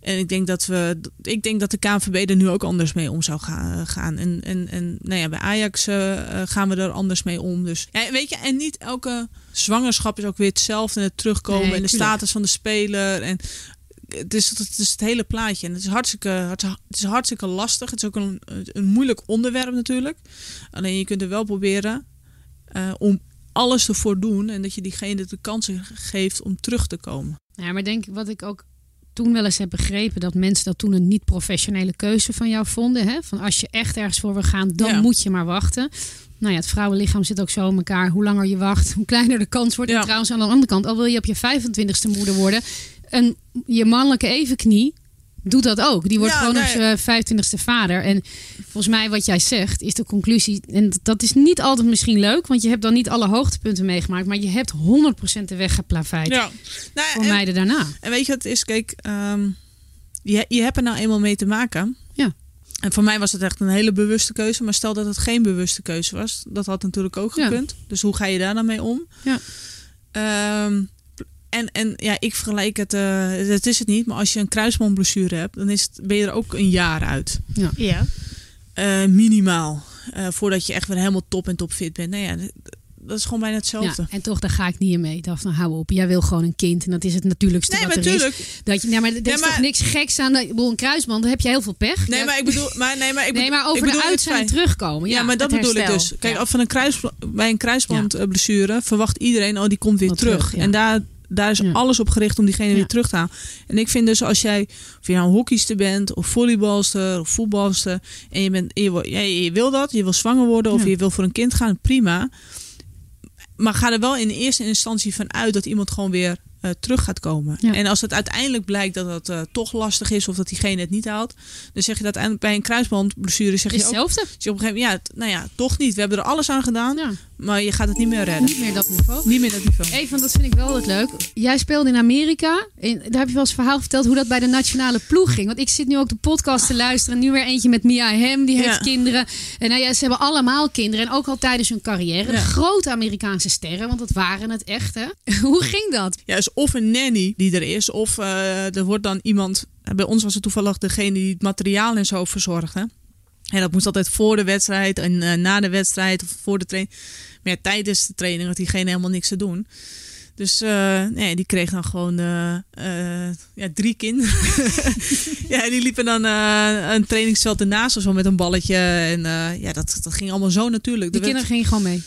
En ik denk dat we, ik denk dat de KNVB er nu ook anders mee om zou ga- gaan. En, en, en nou ja, bij Ajax eh, eh, gaan we er anders mee om. Dus ja, weet je, en niet elke zwangerschap is ook weer hetzelfde. En het terugkomen Nee, en de status van de speler. En het is, het is het hele plaatje. En het is hartstikke, het is hartstikke lastig. Het is ook een, een moeilijk onderwerp natuurlijk. Alleen je kunt er wel proberen eh, om alles ervoor doen. En dat je diegene de kansen geeft om terug te komen. Ja, maar denk ik wat ik ook toen wel eens heb begrepen dat mensen dat toen een niet professionele keuze van jou vonden. Hè? Van als je echt ergens voor wil gaan, dan Ja. moet je maar wachten. Nou ja, het vrouwenlichaam zit ook zo in elkaar. Hoe langer je wacht, hoe kleiner de kans wordt. En trouwens, aan de andere kant, al wil je op je 25ste moeder worden, en je mannelijke evenknie doet dat ook. Die wordt Ja, gewoon op zijn 25ste vader. En volgens mij wat jij zegt, is de conclusie. En dat is niet altijd misschien leuk, want je hebt dan niet alle hoogtepunten meegemaakt, maar je hebt 100% de weg geplaveid Ja. Nou, voor en- meiden daarna. En weet je wat het is? Kijk, ehm, je, je hebt er nou eenmaal mee te maken. Ja. En voor mij was het echt een hele bewuste keuze. Maar stel dat het geen bewuste keuze was. Dat had natuurlijk ook Ja. gekund. Dus hoe ga je daar dan mee om? Ja. Ehm, en, en ja, ik vergelijk het, eh, het is het niet. Maar als je een kruisbandblessure hebt, dan is het, ben je er ook een jaar uit. Ja. Eh, minimaal. Eh, voordat je echt weer helemaal top en top fit bent. Nou ja, dat is gewoon bijna hetzelfde. Ja, en toch, daar ga ik niet in mee. Daphne, hou op. Jij wil gewoon een kind. En dat is het natuurlijkste Nee, wat maar er tuurlijk. is. Dat je, nee, maar er Ja, is maar- toch niks geks aan. Dat, ik bedoel, een kruisband, dan heb je heel veel pech. Nee, Ja, maar ik bedoel, maar, nee, maar, ik nee, bedoel, maar over ik bedoel de het uit zijn feit- terugkomen. Ja, Ja, maar dat bedoel ik dus. Kijk, Ja. af van een kruis, bij een kruisbandblessure verwacht iedereen, oh, die komt weer Wat terug. terug, ja. En daar, daar is Ja. alles op gericht om diegene Ja. weer terug te halen. En ik vind dus als jij, of je nou een hockeyster bent, of volleybalster, of voetbalster, en je, bent, je, je wil dat, je wil zwanger worden, of je wil voor een kind gaan, prima. Maar ga er wel in eerste instantie van uit dat iemand gewoon weer eh, terug gaat komen. Ja. En als het uiteindelijk blijkt dat het eh, toch lastig is, of dat diegene het niet haalt, dan zeg je dat bij een kruisbandblessure, zeg je is ook hetzelfde. dus je op een gegeven moment, ja, nou ja, toch niet. We hebben er alles aan gedaan, Ja. maar je gaat het niet meer redden. Niet meer dat niveau. Niet meer dat niveau. Even, dat vind ik wel het leuk. Jij speelde in Amerika. En daar heb je wel eens een verhaal verteld hoe dat bij de nationale ploeg ging. Want ik zit nu ook de podcast te luisteren. Nu weer eentje met Mia Hem, die heeft Ja. kinderen. En nou ja, ze hebben allemaal kinderen. En ook al tijdens hun carrière. Grote Amerikaanse sterren, want dat waren het echt. Hè? hoe ging dat? Ja, dus of een nanny die er is, of eh, er wordt dan iemand. Bij ons was het toevallig degene die het materiaal en zo verzorgde. En dat moest altijd voor de wedstrijd en eh, na de wedstrijd of voor de training. Maar ja, tijdens de training had diegene helemaal niks te doen. Dus eh, nee, die kreeg dan gewoon eh, eh, ja, drie kinderen. ja, die liepen dan eh, een trainingsveld ernaast of zo met een balletje. En eh, ja, dat, dat ging allemaal zo natuurlijk. Die Er werd- kinderen gingen gewoon mee.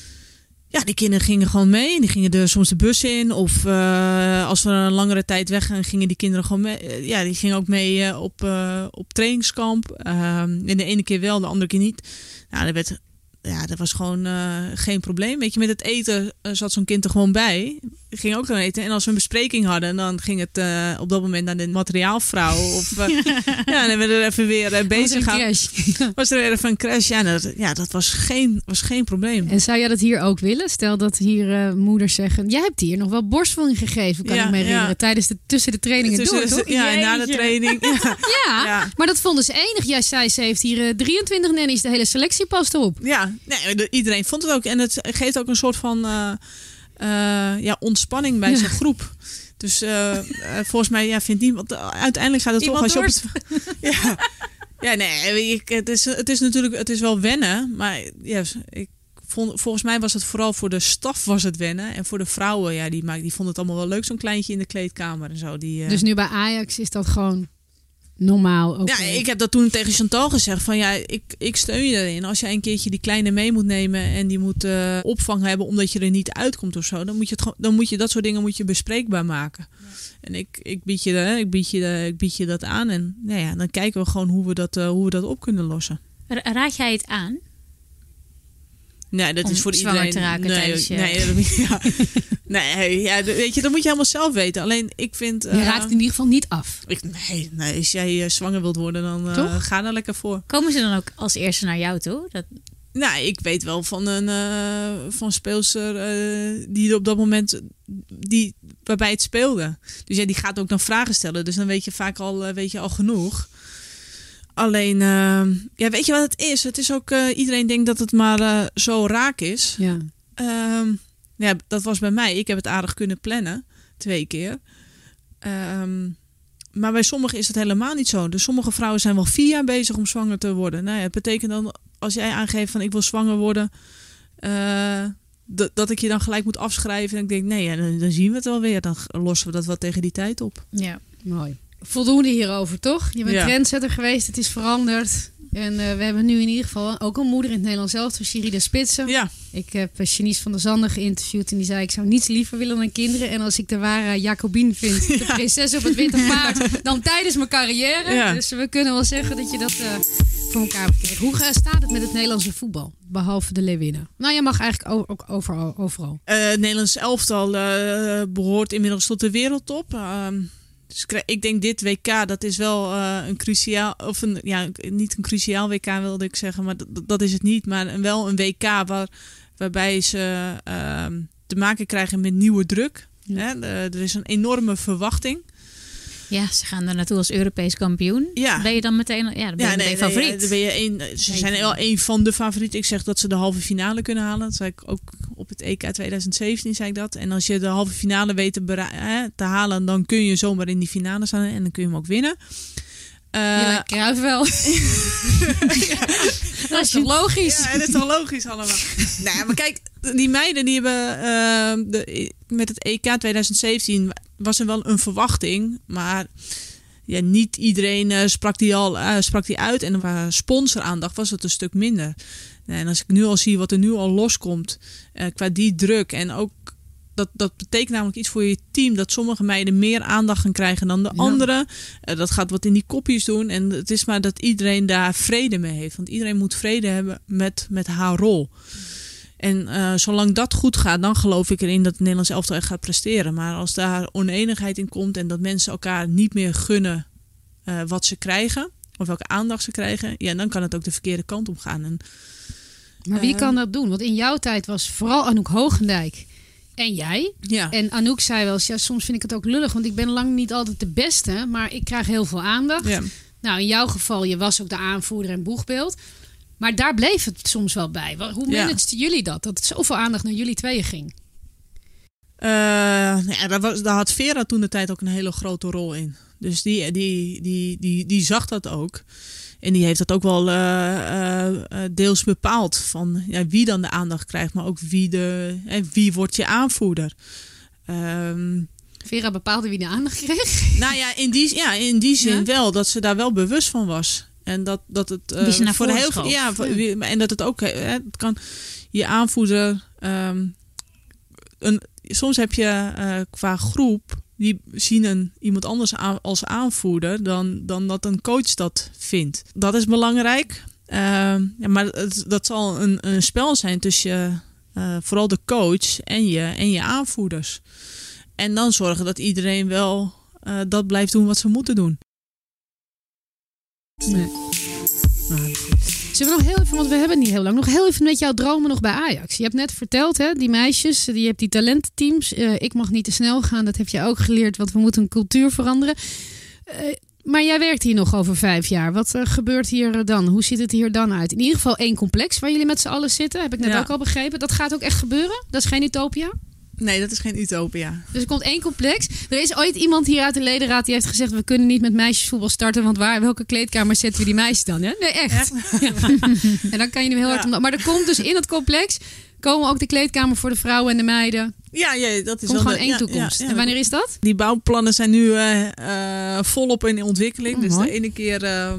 Ja, die kinderen gingen gewoon mee. Die gingen er soms de bus in. Of uh, als we een langere tijd weg gaan, gingen die kinderen gewoon mee. Uh, ja, die gingen ook mee uh, op, op trainingskamp. Ehm, en de ene keer wel, de andere keer niet. Nou, dat werd ja, dat was gewoon geen probleem. Weet je, met het eten zat zo'n kind er gewoon bij. Ging ook aan eten. En als we een bespreking hadden, dan ging het uh, op dat moment naar de materiaalvrouw. Of ja, dan werden we er even weer bezig gaan. Was er weer even een crash? Ja, dat, ja, dat was geen, was geen probleem. En zou jij dat hier ook willen? Stel dat hier moeders zeggen: Jij hebt hier nog wel borstvoeding gegeven, kan ja, ik me herinneren. Ja. Tijdens de, tussen de trainingen tussen door, de, toch? Ja, en na de training. Ja. Maar dat vonden ze enig. Jij zei, ze heeft hier 23 nannies, de hele selectie past op. Ja, nee, de- iedereen vond het ook. En het geeft ook een soort van eh, eh, ja, ontspanning bij Ja. zo'n groep. Dus eh, eh, volgens mij ja, vindt niemand... Uiteindelijk gaat het toch als je op het... ja. ja, nee, ik, het, is, het is natuurlijk het is wel wennen. Maar ja, ik vond, volgens mij was het vooral voor de staf was het wennen. En voor de vrouwen, ja, die, die vonden het allemaal wel leuk. Zo'n kleintje in de kleedkamer en zo. Die, eh, Dus nu bij Ajax is dat gewoon normaal. oké. ja, ik heb dat toen tegen Chantal gezegd. Van ja, ik, ik steun je erin. Als jij een keertje die kleine mee moet nemen en die moet eh, opvang hebben omdat je er niet uitkomt of zo, dan moet je, het, gewoon- dan moet je dat soort dingen moet je bespreekbaar maken. En ik, ik, bied je, dat- ik, bied je, dat- ik bied je dat aan. En nou ja, dan kijken we gewoon hoe we dat, eh, hoe we dat op kunnen lossen. Ra- Raad jij het aan? Nee, dat Om is voor iedereen. te raken nee, tijdens je- nee, dat, ja. nee, ja, weet je, dat moet je helemaal zelf weten. Alleen ik vind. Je eh, raakt het in ieder geval niet af. ik, nee, nee, als jij eh, zwanger wilt worden, dan Toch? ga daar lekker voor. Komen ze dan ook als eerste naar jou toe? Dat, Nou, ik weet wel van een eh, van speelster die er op dat moment die, waarbij het speelde. Dus ja, die gaat ook dan vragen stellen. Dus dan weet je vaak al, weet je al genoeg. Alleen, eh, ja, weet je wat het is? Het is ook, eh, iedereen denkt dat het maar eh, zo raak is. Ja. Ehm, ja, dat was bij mij. Ik heb het aardig kunnen plannen, twee keer. Ehm, maar bij sommigen is het helemaal niet zo. Dus sommige vrouwen zijn wel vier jaar bezig om zwanger te worden. Nou ja, het betekent dan, als jij aangeeft van ik wil zwanger worden, eh, dat, dat ik je dan gelijk moet afschrijven. En ik denk, nee, ja, dan, dan zien we het wel weer. Dan lossen we dat wel tegen die tijd op. ja. Mooi. Voldoende hierover, toch? Je bent Ja. trendsetter geweest, het is veranderd. En eh, we hebben nu in ieder geval ook een moeder in het Nederlands zelf, de Spitsen. Ja, Ik heb Janice van der Zanden geïnterviewd en die zei... ik zou niets liever willen dan kinderen. En als ik de ware Jacobine vind, de prinses op het witte paard... dan tijdens mijn carrière. Ja. Dus we kunnen wel zeggen dat je dat eh, voor elkaar hebt gekregen. Hoe eh, staat het met het Nederlandse voetbal? Behalve de Leeuwinnen. Nou, je mag eigenlijk ook overal. overal. Eh, het Nederlands elftal eh, behoort inmiddels tot de wereldtop. Dus ik denk dit WK, dat is wel eh, een cruciaal, of een, ja, niet een cruciaal WK wilde ik zeggen, maar dat, is het niet. Maar wel een WK waar, waarbij ze ehm, te maken krijgen met nieuwe druk. Ja. Hè? Er is een enorme verwachting. Ja, ze gaan er naartoe als Europees kampioen. Ja. Ben je dan meteen, ja, dan ben je meteen favoriet? dan ben je een, ze zijn wel een van de favorieten. Ik zeg dat ze de halve finale kunnen halen. Dat zei ik ook op het EK 2017 zei ik dat. En als je de halve finale weet te, hè, te halen, dan kun je zomaar in die finale staan en dan kun je hem ook winnen. Eh, lijkt Cruijff wel. dat is toch logisch? Ja, dat is toch logisch allemaal. nou, maar kijk, die meiden die hebben eh, de, met het EK 2017 was er wel een verwachting, maar ja, niet iedereen eh, sprak, die al, eh, sprak die uit. En qua sponsoraandacht was het een stuk minder. En als ik nu al zie wat er nu al loskomt eh, qua die druk en ook dat, dat betekent namelijk iets voor je team. Dat sommige meiden meer aandacht gaan krijgen dan de Ja. andere. Eh, dat gaat wat in die kopjes doen. En het is maar dat iedereen daar vrede mee heeft. Want iedereen moet vrede hebben met, met haar rol. En eh, zolang dat goed gaat, dan geloof ik erin dat het Nederlands elftal echt gaat presteren. Maar als daar oneenigheid in komt en dat mensen elkaar niet meer gunnen eh, wat ze krijgen, of welke aandacht ze krijgen, ja, dan kan het ook de verkeerde kant op gaan. En, Maar wie Eh. kan dat doen? Want in jouw tijd was vooral Anouk Hoogendijk en jij. ja. En Anouk zei wel eens, ja, soms vind ik het ook lullig, want ik ben lang niet altijd de beste, maar ik krijg heel veel aandacht. ja. Nou, in jouw geval, je was ook de aanvoerder en boegbeeld. Maar daar bleef het soms wel bij. Hoe Ja. manageden jullie dat? Dat het zoveel aandacht naar jullie tweeën ging? Eh, nou ja, daar, was, daar had Vera toen de tijd ook een hele grote rol in. Dus die, die, die, die, die zag dat ook. En die heeft dat ook wel eh, eh, deels bepaald. Van ja, wie dan de aandacht krijgt, maar ook wie, de, eh, wie wordt je aanvoerder. Ehm, Vera bepaalde wie de aandacht kreeg. nou ja, in die, ja, in die zin Ja? wel. Dat ze daar wel bewust van was. En dat, dat het eh, voor voren heel veel. Ja, voor- Ja. wie- en dat het ook. Hè, het kan je aanvoerder. ehm, een, soms heb je uh, qua groep die zien een, iemand anders aan, als aanvoerder dan, dan dat een coach dat vindt. Dat is belangrijk. Uh, ja, maar het, dat zal een, een spel zijn tussen vooral de coach en je, en je aanvoerders. En dan zorgen dat iedereen wel dat blijft doen wat ze moeten doen. Nee. Nou, Zullen we nog heel even, want we hebben niet heel lang, nog heel even met jouw dromen nog bij Ajax. Je hebt net verteld, hè, die meisjes, je hebt die talententeams. Uh, ik mag niet te snel gaan, dat heb je ook geleerd, want we moeten een cultuur veranderen. Uh, maar jij werkt hier nog over vijf jaar. Wat uh, gebeurt hier dan? Hoe ziet het hier dan uit? In ieder geval één complex waar jullie met z'n allen zitten, heb ik net ja. ook al begrepen. Dat gaat ook echt gebeuren? Dat is geen utopia? Nee, dat is geen utopia. Dus er komt één complex. Er is ooit iemand hier uit de ledenraad die heeft gezegd: we kunnen niet met meisjesvoetbal starten, want waar, welke kleedkamer zetten we die meisjes dan? Hè? Nee, echt. Ja. en dan kan je hem heel hard om. Maar er komt dus in het complex komen ook de kleedkamer voor de vrouwen en de meiden. Ja, ja dat is komt gewoon de, één toekomst. en wanneer is dat? Die bouwplannen zijn nu uh, uh, volop in ontwikkeling. Oh, dus mooi. de ene keer. Uh,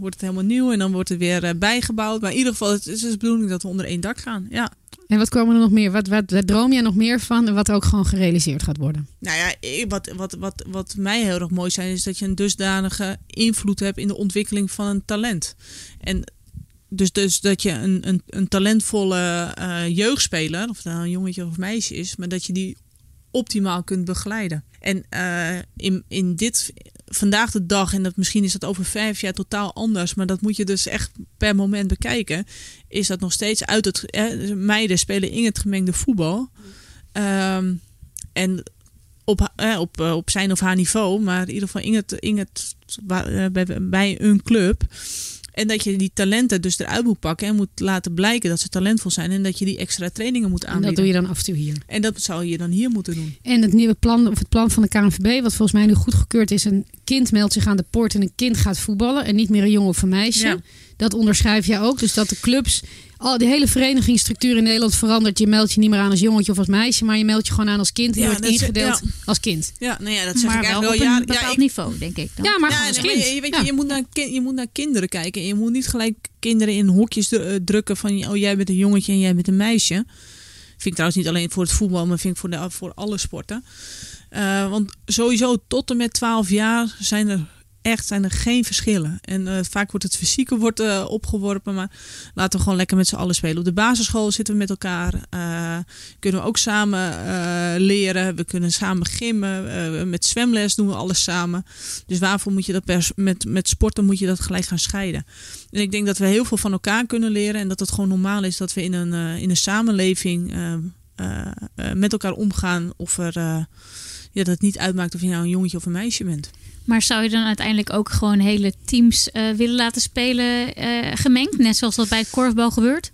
wordt het helemaal nieuw en dan wordt het weer bijgebouwd. Maar in ieder geval, het is de bedoeling dat we onder één dak gaan. Ja. En wat komen er nog meer? Wat, wat, wat droom jij nog meer van en wat ook gewoon gerealiseerd gaat worden? Nou ja, wat, wat, wat, wat mij heel erg mooi zijn, is dat je een dusdanige invloed hebt in de ontwikkeling van een talent. En dus, dus dat je een, een, een talentvolle uh, jeugdspeler, of het nou een jongetje of meisje is, maar dat je die optimaal kunt begeleiden. En uh, in, in dit vandaag de dag, en dat misschien is dat over vijf jaar totaal anders, maar dat moet je dus echt per moment bekijken, is dat nog steeds uit het. Eh, meiden spelen in het gemengde voetbal. Um, en op, eh, op, op zijn of haar niveau, maar in ieder geval in het, in het, bij, bij een club. En dat je die talenten dus eruit moet pakken en moet laten blijken dat ze talentvol zijn. En dat je die extra trainingen moet aanbieden. En dat doe je dan af en toe hier. En dat zou je dan hier moeten doen. En het nieuwe plan, of het plan van de KNVB, wat volgens mij nu goedgekeurd is. Een kind meldt zich aan de poort en een kind gaat voetballen. En niet meer een jongen of een meisje. Ja. Dat onderschrijf je ook. Dus dat de clubs, al die hele verenigingsstructuur in Nederland verandert. Je meldt je niet meer aan als jongetje of als meisje. Maar je meldt je gewoon aan als kind. Ja, wordt ingedeeld ja. als kind. Ja, nou ja, dat zeg maar ik wel eigenlijk op wel. een bepaald ik, niveau, denk ik dan. Ja, maar als kind. Je, weet je, je, moet naar, je moet naar kinderen kijken. En je moet niet gelijk kinderen in hokjes drukken van... oh, jij bent een jongetje en jij bent een meisje. Vind ik trouwens niet alleen voor het voetbal... maar vind ik voor, de, voor alle sporten. Uh, want sowieso tot en met 12 jaar zijn er echt zijn er geen verschillen. En uh, vaak wordt het fysieke wordt, uh, opgeworpen, maar laten we gewoon lekker met z'n allen spelen. Op de basisschool zitten we met elkaar. Uh, kunnen we ook samen leren. We kunnen samen gimmen. met zwemles doen we alles samen. Dus waarvoor moet je dat met, met sporten moet je dat gelijk gaan scheiden. En ik denk dat we heel veel van elkaar kunnen leren. En dat het gewoon normaal is dat we in een, in een samenleving met elkaar omgaan. Of er ja, dat het niet uitmaakt of je nou een jongetje of een meisje bent. Maar zou je dan uiteindelijk ook gewoon hele teams uh, willen laten spelen uh, gemengd? Net zoals dat bij het korfbal gebeurt?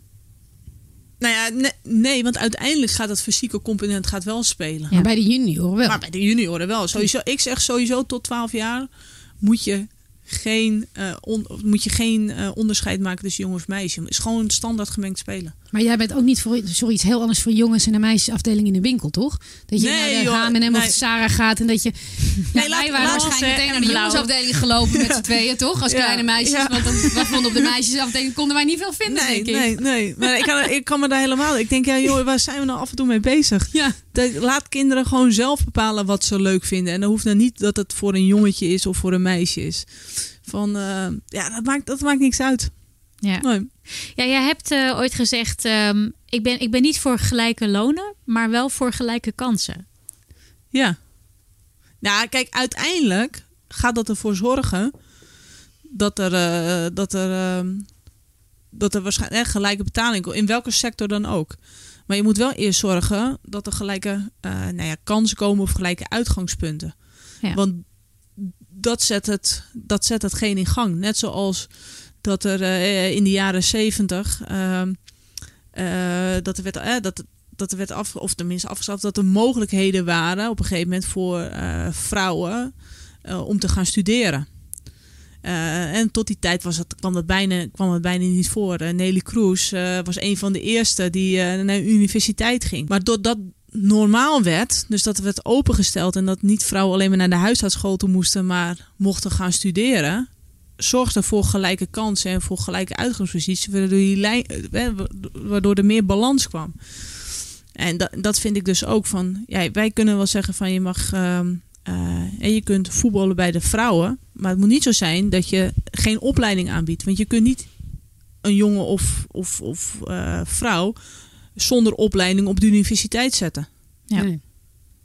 Nou ja, nee, nee, want uiteindelijk gaat dat fysieke component gaat wel spelen. Ja, bij de junioren wel. Maar bij de junioren wel. Sowieso, ik zeg sowieso tot 12 jaar moet je geen, uh, on, moet je geen uh, onderscheid maken tussen jongen of meisje. Het is gewoon standaard gemengd spelen. Maar jij bent ook niet voor sorry, iets heel anders voor jongens en een meisjesafdeling in de winkel, toch? Dat je nee, naar de H&M nee. of Sarah gaat en dat je... Nee, ja, laat, wij waren laat, waarschijnlijk meteen naar de jongensafdeling gelopen met z'n tweeën, toch? Als Ja, kleine meisjes. ja. Want dan, wij vonden op de meisjesafdeling konden wij niet veel vinden, Nee, denk ik. nee, nee. Maar ik kan, ik kan me daar helemaal... Ik denk, ja joh, waar zijn we nou af en toe mee bezig? Ja. Dat, laat kinderen gewoon zelf bepalen wat ze leuk vinden. En dan hoeft dan niet dat het voor een jongetje is of voor een meisje is. Van, uh, ja, dat maakt, dat maakt niks uit. Ja. Nee. Ja, jij hebt uh, ooit gezegd: um, ik, ben, ik ben niet voor gelijke lonen, maar wel voor gelijke kansen. Ja. Nou, kijk, uiteindelijk gaat dat ervoor zorgen dat er, uh, dat er, uh, dat er waarschijnlijk eh, gelijke betaling komt, in welke sector dan ook. Maar je moet wel eerst zorgen dat er gelijke nou ja, kansen komen of gelijke uitgangspunten. Ja. Want dat zet, het, dat zet hetgeen in gang. Net zoals dat er uh, in de jaren zeventig uh, dat er werd, dat, dat er werd af, of tenminste afgeschaft, dat er mogelijkheden waren op een gegeven moment voor vrouwen om te gaan studeren. en tot die tijd was het, kwam, dat bijna, kwam het bijna niet voor. Nelly Kroes was een van de eerste die naar de universiteit ging. Maar doordat normaal werd, dus dat werd opengesteld en dat niet vrouwen alleen maar naar de huisartsschool toe moesten, maar mochten gaan studeren, zorgde voor gelijke kansen en voor gelijke uitgangsposities, waardoor, die, waardoor er meer balans kwam. En dat, dat vind ik dus ook van. Ja, wij kunnen wel zeggen van je mag. ehm, eh, en je kunt voetballen bij de vrouwen. Maar het moet niet zo zijn dat je geen opleiding aanbiedt. Want je kunt niet een jongen of, of, of eh, vrouw zonder opleiding op de universiteit zetten. Ja. Nee.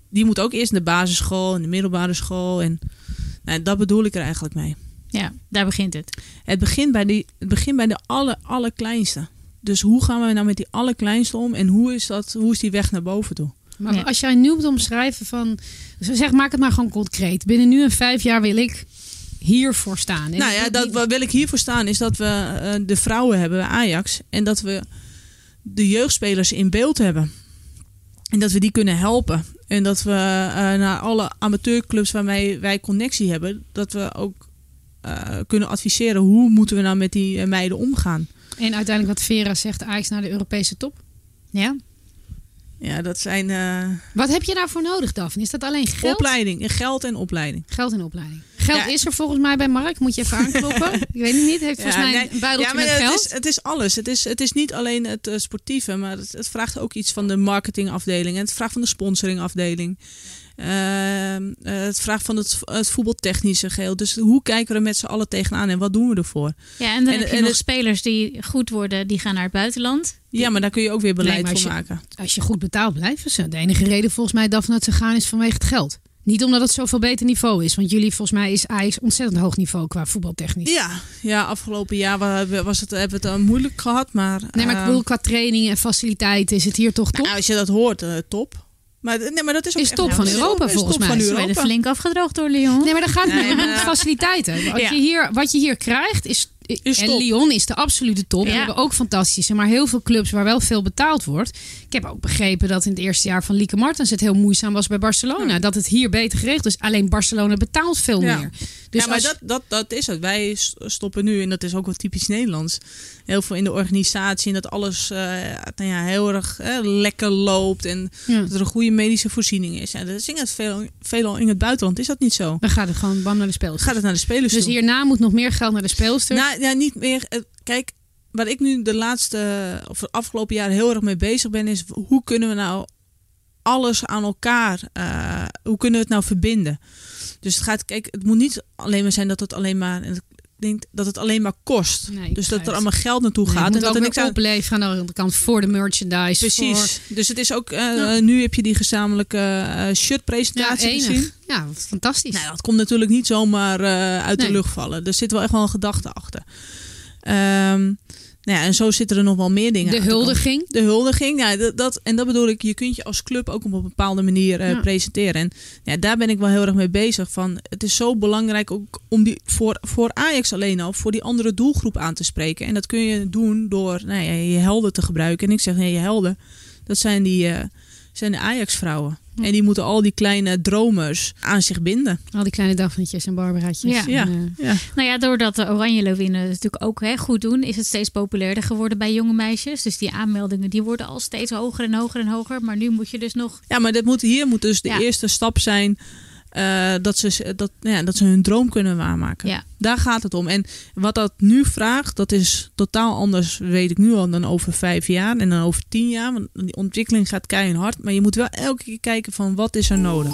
Die moet ook eerst naar de basisschool en de middelbare school. En nou, dat bedoel ik er eigenlijk mee. Ja, daar begint het. Het begint bij, die, het begint bij de aller, allerkleinste. Dus hoe gaan we nou met die allerkleinste om? En hoe is, dat, hoe is die weg naar boven toe? Maar Ja. als jij nu moet omschrijven van... Zeg, maak het maar gewoon concreet. Binnen nu en vijf jaar wil ik hiervoor staan. Nou ja, dat, waar wil ik hiervoor staan is dat we eh, de vrouwen hebben bij Ajax. En dat we de jeugdspelers in beeld hebben. En dat we die kunnen helpen. En dat we eh, naar alle amateurclubs waarmee wij connectie hebben... dat we ook kunnen adviseren hoe moeten we nou met die eh, meiden omgaan. En uiteindelijk wat Vera zegt, Ajax naar de Europese top. Ja, Ja, dat zijn eh, Wat heb je daarvoor nodig, Daphne? Is dat alleen geld? opleiding. Geld en opleiding. Geld en opleiding. Geld Ja. is er volgens mij bij Mark. Moet je even aankloppen. ik weet het niet. Heeft volgens Ja, mij nee. een buideltje ja, maar met het geld. is, het is alles. Het is, het is niet alleen het eh, sportieve, maar het, het vraagt ook iets van de marketingafdeling. En het vraagt van de sponsoringafdeling. Ehm, eh, het vraagt van het, het voetbaltechnische geheel. Dus hoe kijken we er met z'n allen tegenaan en wat doen we ervoor? ja en dan En- heb je en nog het- spelers die goed worden, die gaan naar het buitenland. Ja, maar daar kun je ook weer beleid Nee, voor je- maken. Als je goed betaald blijft. is de enige reden volgens mij dat ze gaan is vanwege het geld. Niet omdat het zoveel beter niveau is. Want jullie, volgens mij, is Ajax ontzettend hoog niveau qua voetbaltechnisch. Ja, ja, afgelopen jaar wa- was het, hebben we het moeilijk gehad. Maar, Nee, maar ik ehm, bedoel, qua training en faciliteiten is het hier toch top? nou, als je dat hoort, eh, top. Maar, nee, maar dat is ook Is top van Europa, volgens mij. Ze werden Europa. flink afgedroogd door Lyon. Nee, maar dat gaat Nee, om faciliteiten. Wat, Ja. je hier, wat je hier krijgt is... Is en top. Lyon is de absolute top. Ja. We hebben ook fantastische, maar heel veel clubs waar wel veel betaald wordt. Ik heb ook begrepen dat in het eerste jaar van Lieke Martens het heel moeizaam was bij Barcelona. Dat het hier beter geregeld is. Alleen Barcelona betaalt veel Ja. meer. Dus ja, maar als- dat, dat, dat is het. Wij stoppen nu, en dat is ook wel typisch Nederlands, heel veel in de organisatie. En dat alles eh, nou ja, heel erg lekker loopt. En dat er een goede medische voorziening is. En dat is in het veel, veelal in het buitenland is dat niet zo. dan gaat het gewoon bam naar de spelers. Gaat het naar de spelers Dus toe. hierna moet nog meer geld naar de speelster. Nou, ja, niet meer. eh, Kijk, waar ik nu de laatste of de afgelopen jaren heel erg mee bezig ben, is hoe kunnen we nou alles aan elkaar, eh, hoe kunnen we het nou verbinden? Dus het gaat, kijk, het moet niet alleen maar zijn dat het alleen maar, denk dat het alleen maar kost. Nee, dus dat er allemaal geld naartoe Nee, gaat. het en dat er niks opleveren aan de andere kant voor de merchandise. Precies. Dus het is ook, eh, Ja. nu heb je die gezamenlijke ja, shirtpresentatie gezien. Ja, fantastisch. Nou, dat komt natuurlijk niet zomaar eh, uit Nee. de lucht vallen. Er zit wel echt wel een gedachte achter. Ehm, nou ja, en zo zitten er nog wel meer dingen. de huldiging. De huldiging, ja, dat, dat, en dat bedoel ik, je kunt je als club ook op een bepaalde manier eh, Ja. presenteren. En ja, daar ben ik wel heel erg mee bezig. Van, het is zo belangrijk ook om die voor, voor Ajax alleen al, voor die andere doelgroep aan te spreken. En dat kun je doen door nou ja, je helden te gebruiken. En ik zeg, nee, je helden, dat zijn, die, eh, zijn de Ajax-vrouwen. En die moeten al die kleine dromers aan zich binden. Al die kleine Daphne'tjes en Barbaraatjes. Ja. Ja. En, eh, Ja. Nou ja, doordat de Oranje Leeuwinnen het natuurlijk ook hè, goed doen, is het steeds populairder geworden bij jonge meisjes. Dus die aanmeldingen die worden al steeds hoger en hoger en hoger. Maar nu moet je dus nog. Ja, maar dat moet, hier moet dus de Ja. eerste stap zijn eh, dat, ze, dat, nou ja, dat ze hun droom kunnen waarmaken. Ja. Daar gaat het om. En wat dat nu vraagt, dat is totaal anders, weet ik nu al, dan over vijf jaar en dan over tien jaar. Want die ontwikkeling gaat keihard. Maar je moet wel elke keer kijken van wat is er nodig.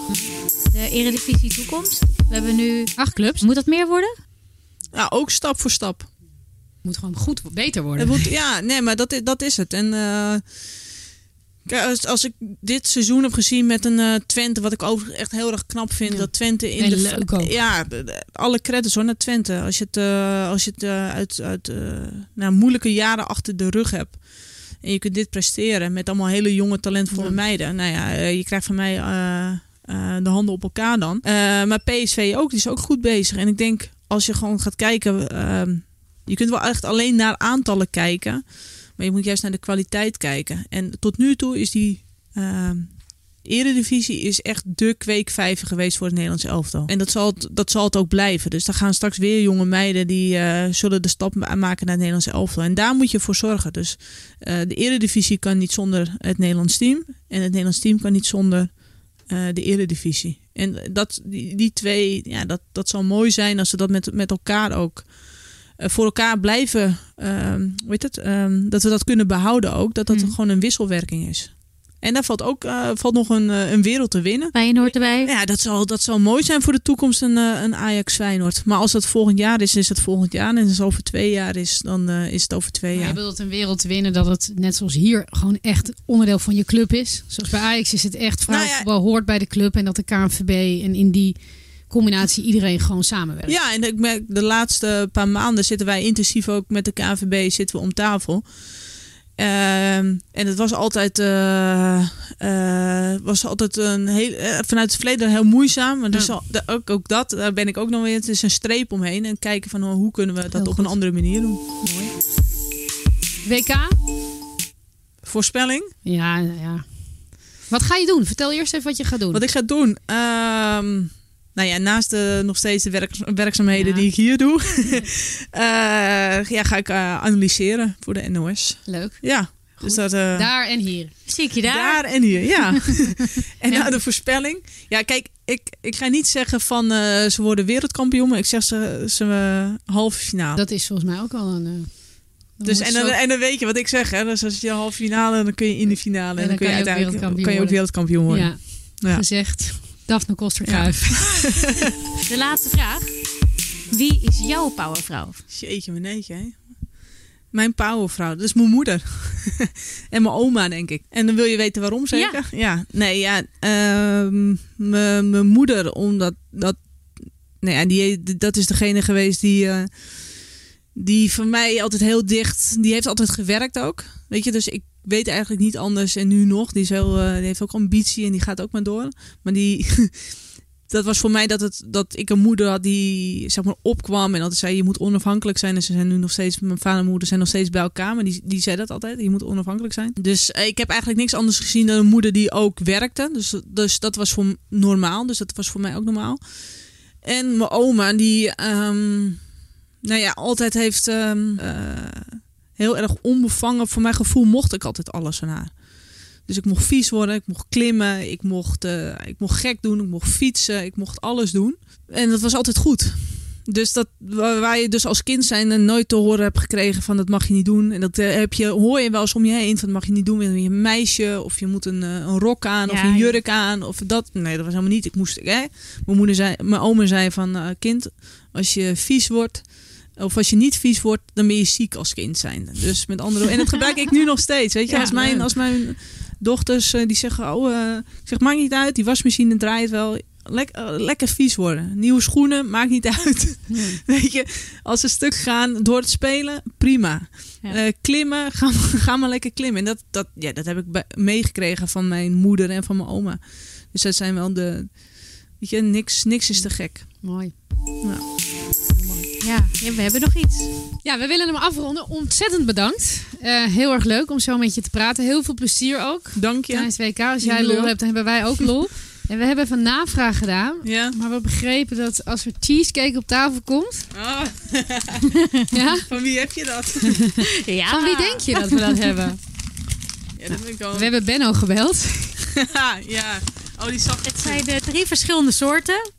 De Eredivisie toekomst. We hebben nu. acht clubs. Moet dat meer worden? Ja, ook stap voor stap. Moet gewoon goed, beter worden. Het moet, ja, nee, maar dat, is- dat is het. En eh, kijk, als, als ik dit seizoen heb gezien met een eh, Twente, wat ik overigens echt heel erg knap vind, Ja. dat Twente in En de leuk ook. ja, alle credits hoor naar Twente. Als je het, eh, als je het eh, uit, uit nou, moeilijke jaren achter de rug hebt. En je kunt dit presteren met allemaal hele jonge, talentvolle Ja. meiden. Nou ja, je krijgt van mij de handen op elkaar dan. Maar PSV ook, die is ook goed bezig. En ik denk, als je gewoon gaat kijken... ehm, je kunt wel echt alleen naar aantallen kijken. Maar je moet juist naar de kwaliteit kijken. En tot nu toe is die... ehm, Eredivisie is echt de kweekvijver geweest voor het Nederlands elftal. En dat zal, het, dat zal het ook blijven. Dus daar gaan straks weer jonge meiden die eh, zullen de stap ma- maken naar het Nederlands elftal. En daar moet je voor zorgen. Dus eh, de Eredivisie kan niet zonder het Nederlands team. En het Nederlands team kan niet zonder eh, de Eredivisie. En dat, die, die twee, ja, dat, dat zal mooi zijn als ze dat met, met elkaar ook voor elkaar blijven. ehm hoe heet het? ehm, dat we dat kunnen behouden ook. Dat dat Hmm. gewoon een wisselwerking is. En daar valt ook uh, valt nog een, uh, een wereld te winnen. Feyenoord erbij. Ja, dat zal, dat zal mooi zijn voor de toekomst, een, een Ajax Feyenoord. Maar als dat volgend jaar is, is het volgend jaar. En als het over twee jaar is, dan is het over twee maar jaar. Je bedoelt een wereld te winnen dat het net zoals hier gewoon echt onderdeel van je club is. Zoals bij Ajax is het echt nou ja, hoort bij de club. En dat de KNVB en in die combinatie iedereen gewoon samenwerkt. Ja, en ik merk de laatste paar maanden zitten wij intensief ook met de KNVB zitten we om tafel. Ehm, en het was altijd, uh, uh, was altijd een heel, uh, vanuit het verleden heel moeizaam. Maar dus al, ook, ook dat, daar ben ik ook nog weer. Het is een streep omheen. En kijken van oh, hoe kunnen we dat Heel op goed. een andere manier doen. Mooi. WK? Voorspelling? Ja, ja. Wat ga je doen? Vertel eerst even wat je gaat doen. Wat ik ga doen. Nou ja, naast de, nog steeds de werk, werkzaamheden Ja. die ik hier doe, eh, ja, ga ik eh, analyseren voor de NOS. Leuk. Ja, dus dat. eh, Daar en hier. Zie ik je daar? Daar en hier, ja. en Ja. nou de voorspelling. Ja, kijk, ik, ik ga niet zeggen van eh, ze worden wereldkampioen, maar ik zeg ze, ze eh, halve finale. Dat is volgens mij ook al een... eh, dus en dan, en dan weet je wat ik zeg, hè? Dus als je halve finale, dan kun je in de finale en, dan, kun je, je uiteindelijk kan je ook worden. wereldkampioen worden. Ja, Ja. gezegd. Daphne Koster-Kruijff. De laatste vraag. Wie is jouw powervrouw? Jeetje, mijn neetje, hè? Mijn powervrouw, dat is mijn moeder. en mijn oma, denk ik. En dan wil je weten waarom, zeker? Ja. Nee, ja. ehm, mijn moeder, omdat dat... Nou ja, die, dat is degene geweest die... eh, die voor mij altijd heel dicht... Die heeft altijd gewerkt ook. Weet je, dus ik weet eigenlijk niet anders. En nu nog. Die, is heel, eh, die heeft ook ambitie en die gaat ook maar door. Maar die... dat was voor mij dat, het, dat ik een moeder had die zeg maar opkwam en altijd zei je moet onafhankelijk zijn. En ze zijn nu nog steeds, mijn vader en moeder zijn nog steeds bij elkaar, maar die, die zei dat altijd, je moet onafhankelijk zijn. Dus eh, ik heb eigenlijk niks anders gezien dan een moeder die ook werkte. Dus, dus dat was voor normaal, dus dat was voor mij ook normaal. En mijn oma die, ehm, nou ja, altijd heeft ehm, eh, heel erg onbevangen, voor mijn gevoel mocht ik altijd alles van haar. Dus ik mocht vies worden, ik mocht klimmen, ik mocht, eh, ik mocht gek doen, ik mocht fietsen, ik mocht alles doen. En dat was altijd goed. Dus dat, waar je dus als kind zijn en nooit te horen hebt gekregen van dat mag je niet doen. En dat eh, heb je, hoor je wel eens om je heen van dat mag je niet doen. Je een meisje of je moet een, eh, een rok aan of Ja, een ja. jurk aan of dat. Nee, dat was helemaal niet. Ik moest, hè? Mijn moeder zei, mijn oma zei van kind, als je vies wordt of als je niet vies wordt, dan ben je ziek als kind zijn. Dus met andere woorden, en dat gebruik ik nu nog steeds. Weet je, Ja, als mijn, als mijn dochters eh, die zeggen, oh, eh, ik zeg, maakt niet uit, die wasmachine draait wel. Lek, eh, lekker vies worden. Nieuwe schoenen, maakt niet uit. Weet je, als ze stuk gaan door het spelen, prima. Ja. Klimmen, ga, ga maar lekker klimmen. En dat, dat, ja, dat heb ik meegekregen van mijn moeder en van mijn oma. Dus dat zijn wel de. Weet je, niks, niks is te gek. Mooi. Ja, ja, we hebben nog iets. Ja, we willen hem afronden. Ontzettend bedankt. Eh, heel erg leuk om zo met je te praten. Heel veel plezier ook. Dank je. Tijdens het WK. Als jij lol hebt, dan hebben wij ook lol. En we hebben even een navraag gedaan. Ja. Maar we begrepen dat als er cheesecake op tafel komt... Oh, Ja? van wie heb je dat? Ja. Van wie denk je dat we dat hebben? Ja, dat vind ik wel. We hebben Benno gebeld. ja. Oh, die zag Het zijn de drie verschillende soorten.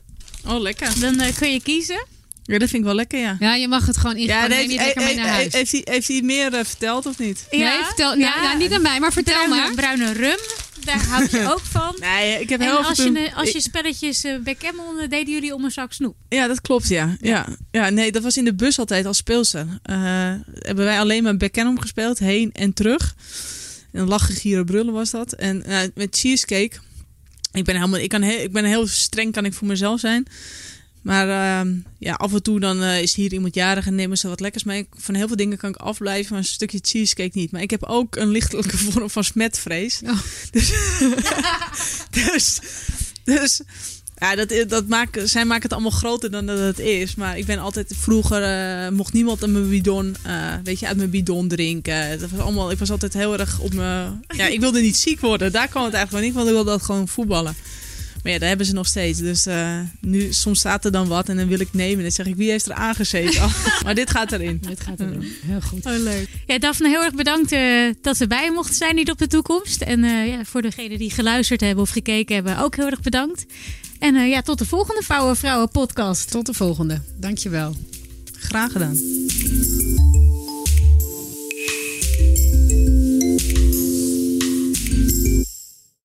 Oh, lekker. Dan eh, kun je kiezen. Ja, dat vind ik wel lekker, ja. Ja, je mag het gewoon Ja, ingooien. dat neem heeft, je het lekker mee naar huis. heeft, hij, heeft hij meer eh, verteld of niet? Nee, vertel, ja, nou, niet aan mij, maar vertel bruine, maar. bruine rum. Daar houd je ook van. Nee, ik heb En heel als je, als je spelletjes eh backgammon eh, deden jullie om een zak snoep. Ja, dat klopt, ja. ja. Ja, nee, dat was in de bus altijd als speelster. Eh, hebben wij alleen maar backgammon gespeeld, heen en terug. En lachen, gieren, brullen was dat. En met cheesecake, ik ben, helemaal, ik, kan heel, ik ben heel streng, kan ik voor mezelf zijn. Maar ehm, ja, af en toe dan eh, is hier iemand jarig en nemen ze wat lekkers mee. Van heel veel dingen kan ik afblijven, maar een stukje cheesecake niet. Maar ik heb ook een lichtelijke vorm van smetvrees. Oh. Dus, dus, dus ja, dat, dat maakt, zij maken het allemaal groter dan dat het is. Maar ik ben altijd vroeger eh, mocht niemand aan mijn bidon, eh, weet je, uit mijn bidon drinken. Dat was allemaal, ik was altijd heel erg op mijn. Ja, ik wilde niet ziek worden. Daar kwam het eigenlijk wel niet, want ik wilde dat gewoon voetballen. Maar ja, daar hebben ze nog steeds. Dus eh, nu, soms staat er dan wat en dan wil ik nemen. En dan zeg ik, wie heeft er aangezeten? maar dit gaat erin. Dit gaat er doen. Heel goed. Oh, leuk. Ja, Daphne, heel erg bedankt eh, dat we bij je mochten zijn niet op de toekomst. En eh, ja, voor degenen die geluisterd hebben of gekeken hebben, ook heel erg bedankt. En eh, ja, tot de volgende Vrouwen Vrouwen podcast. Tot de volgende. Dankjewel. Graag gedaan.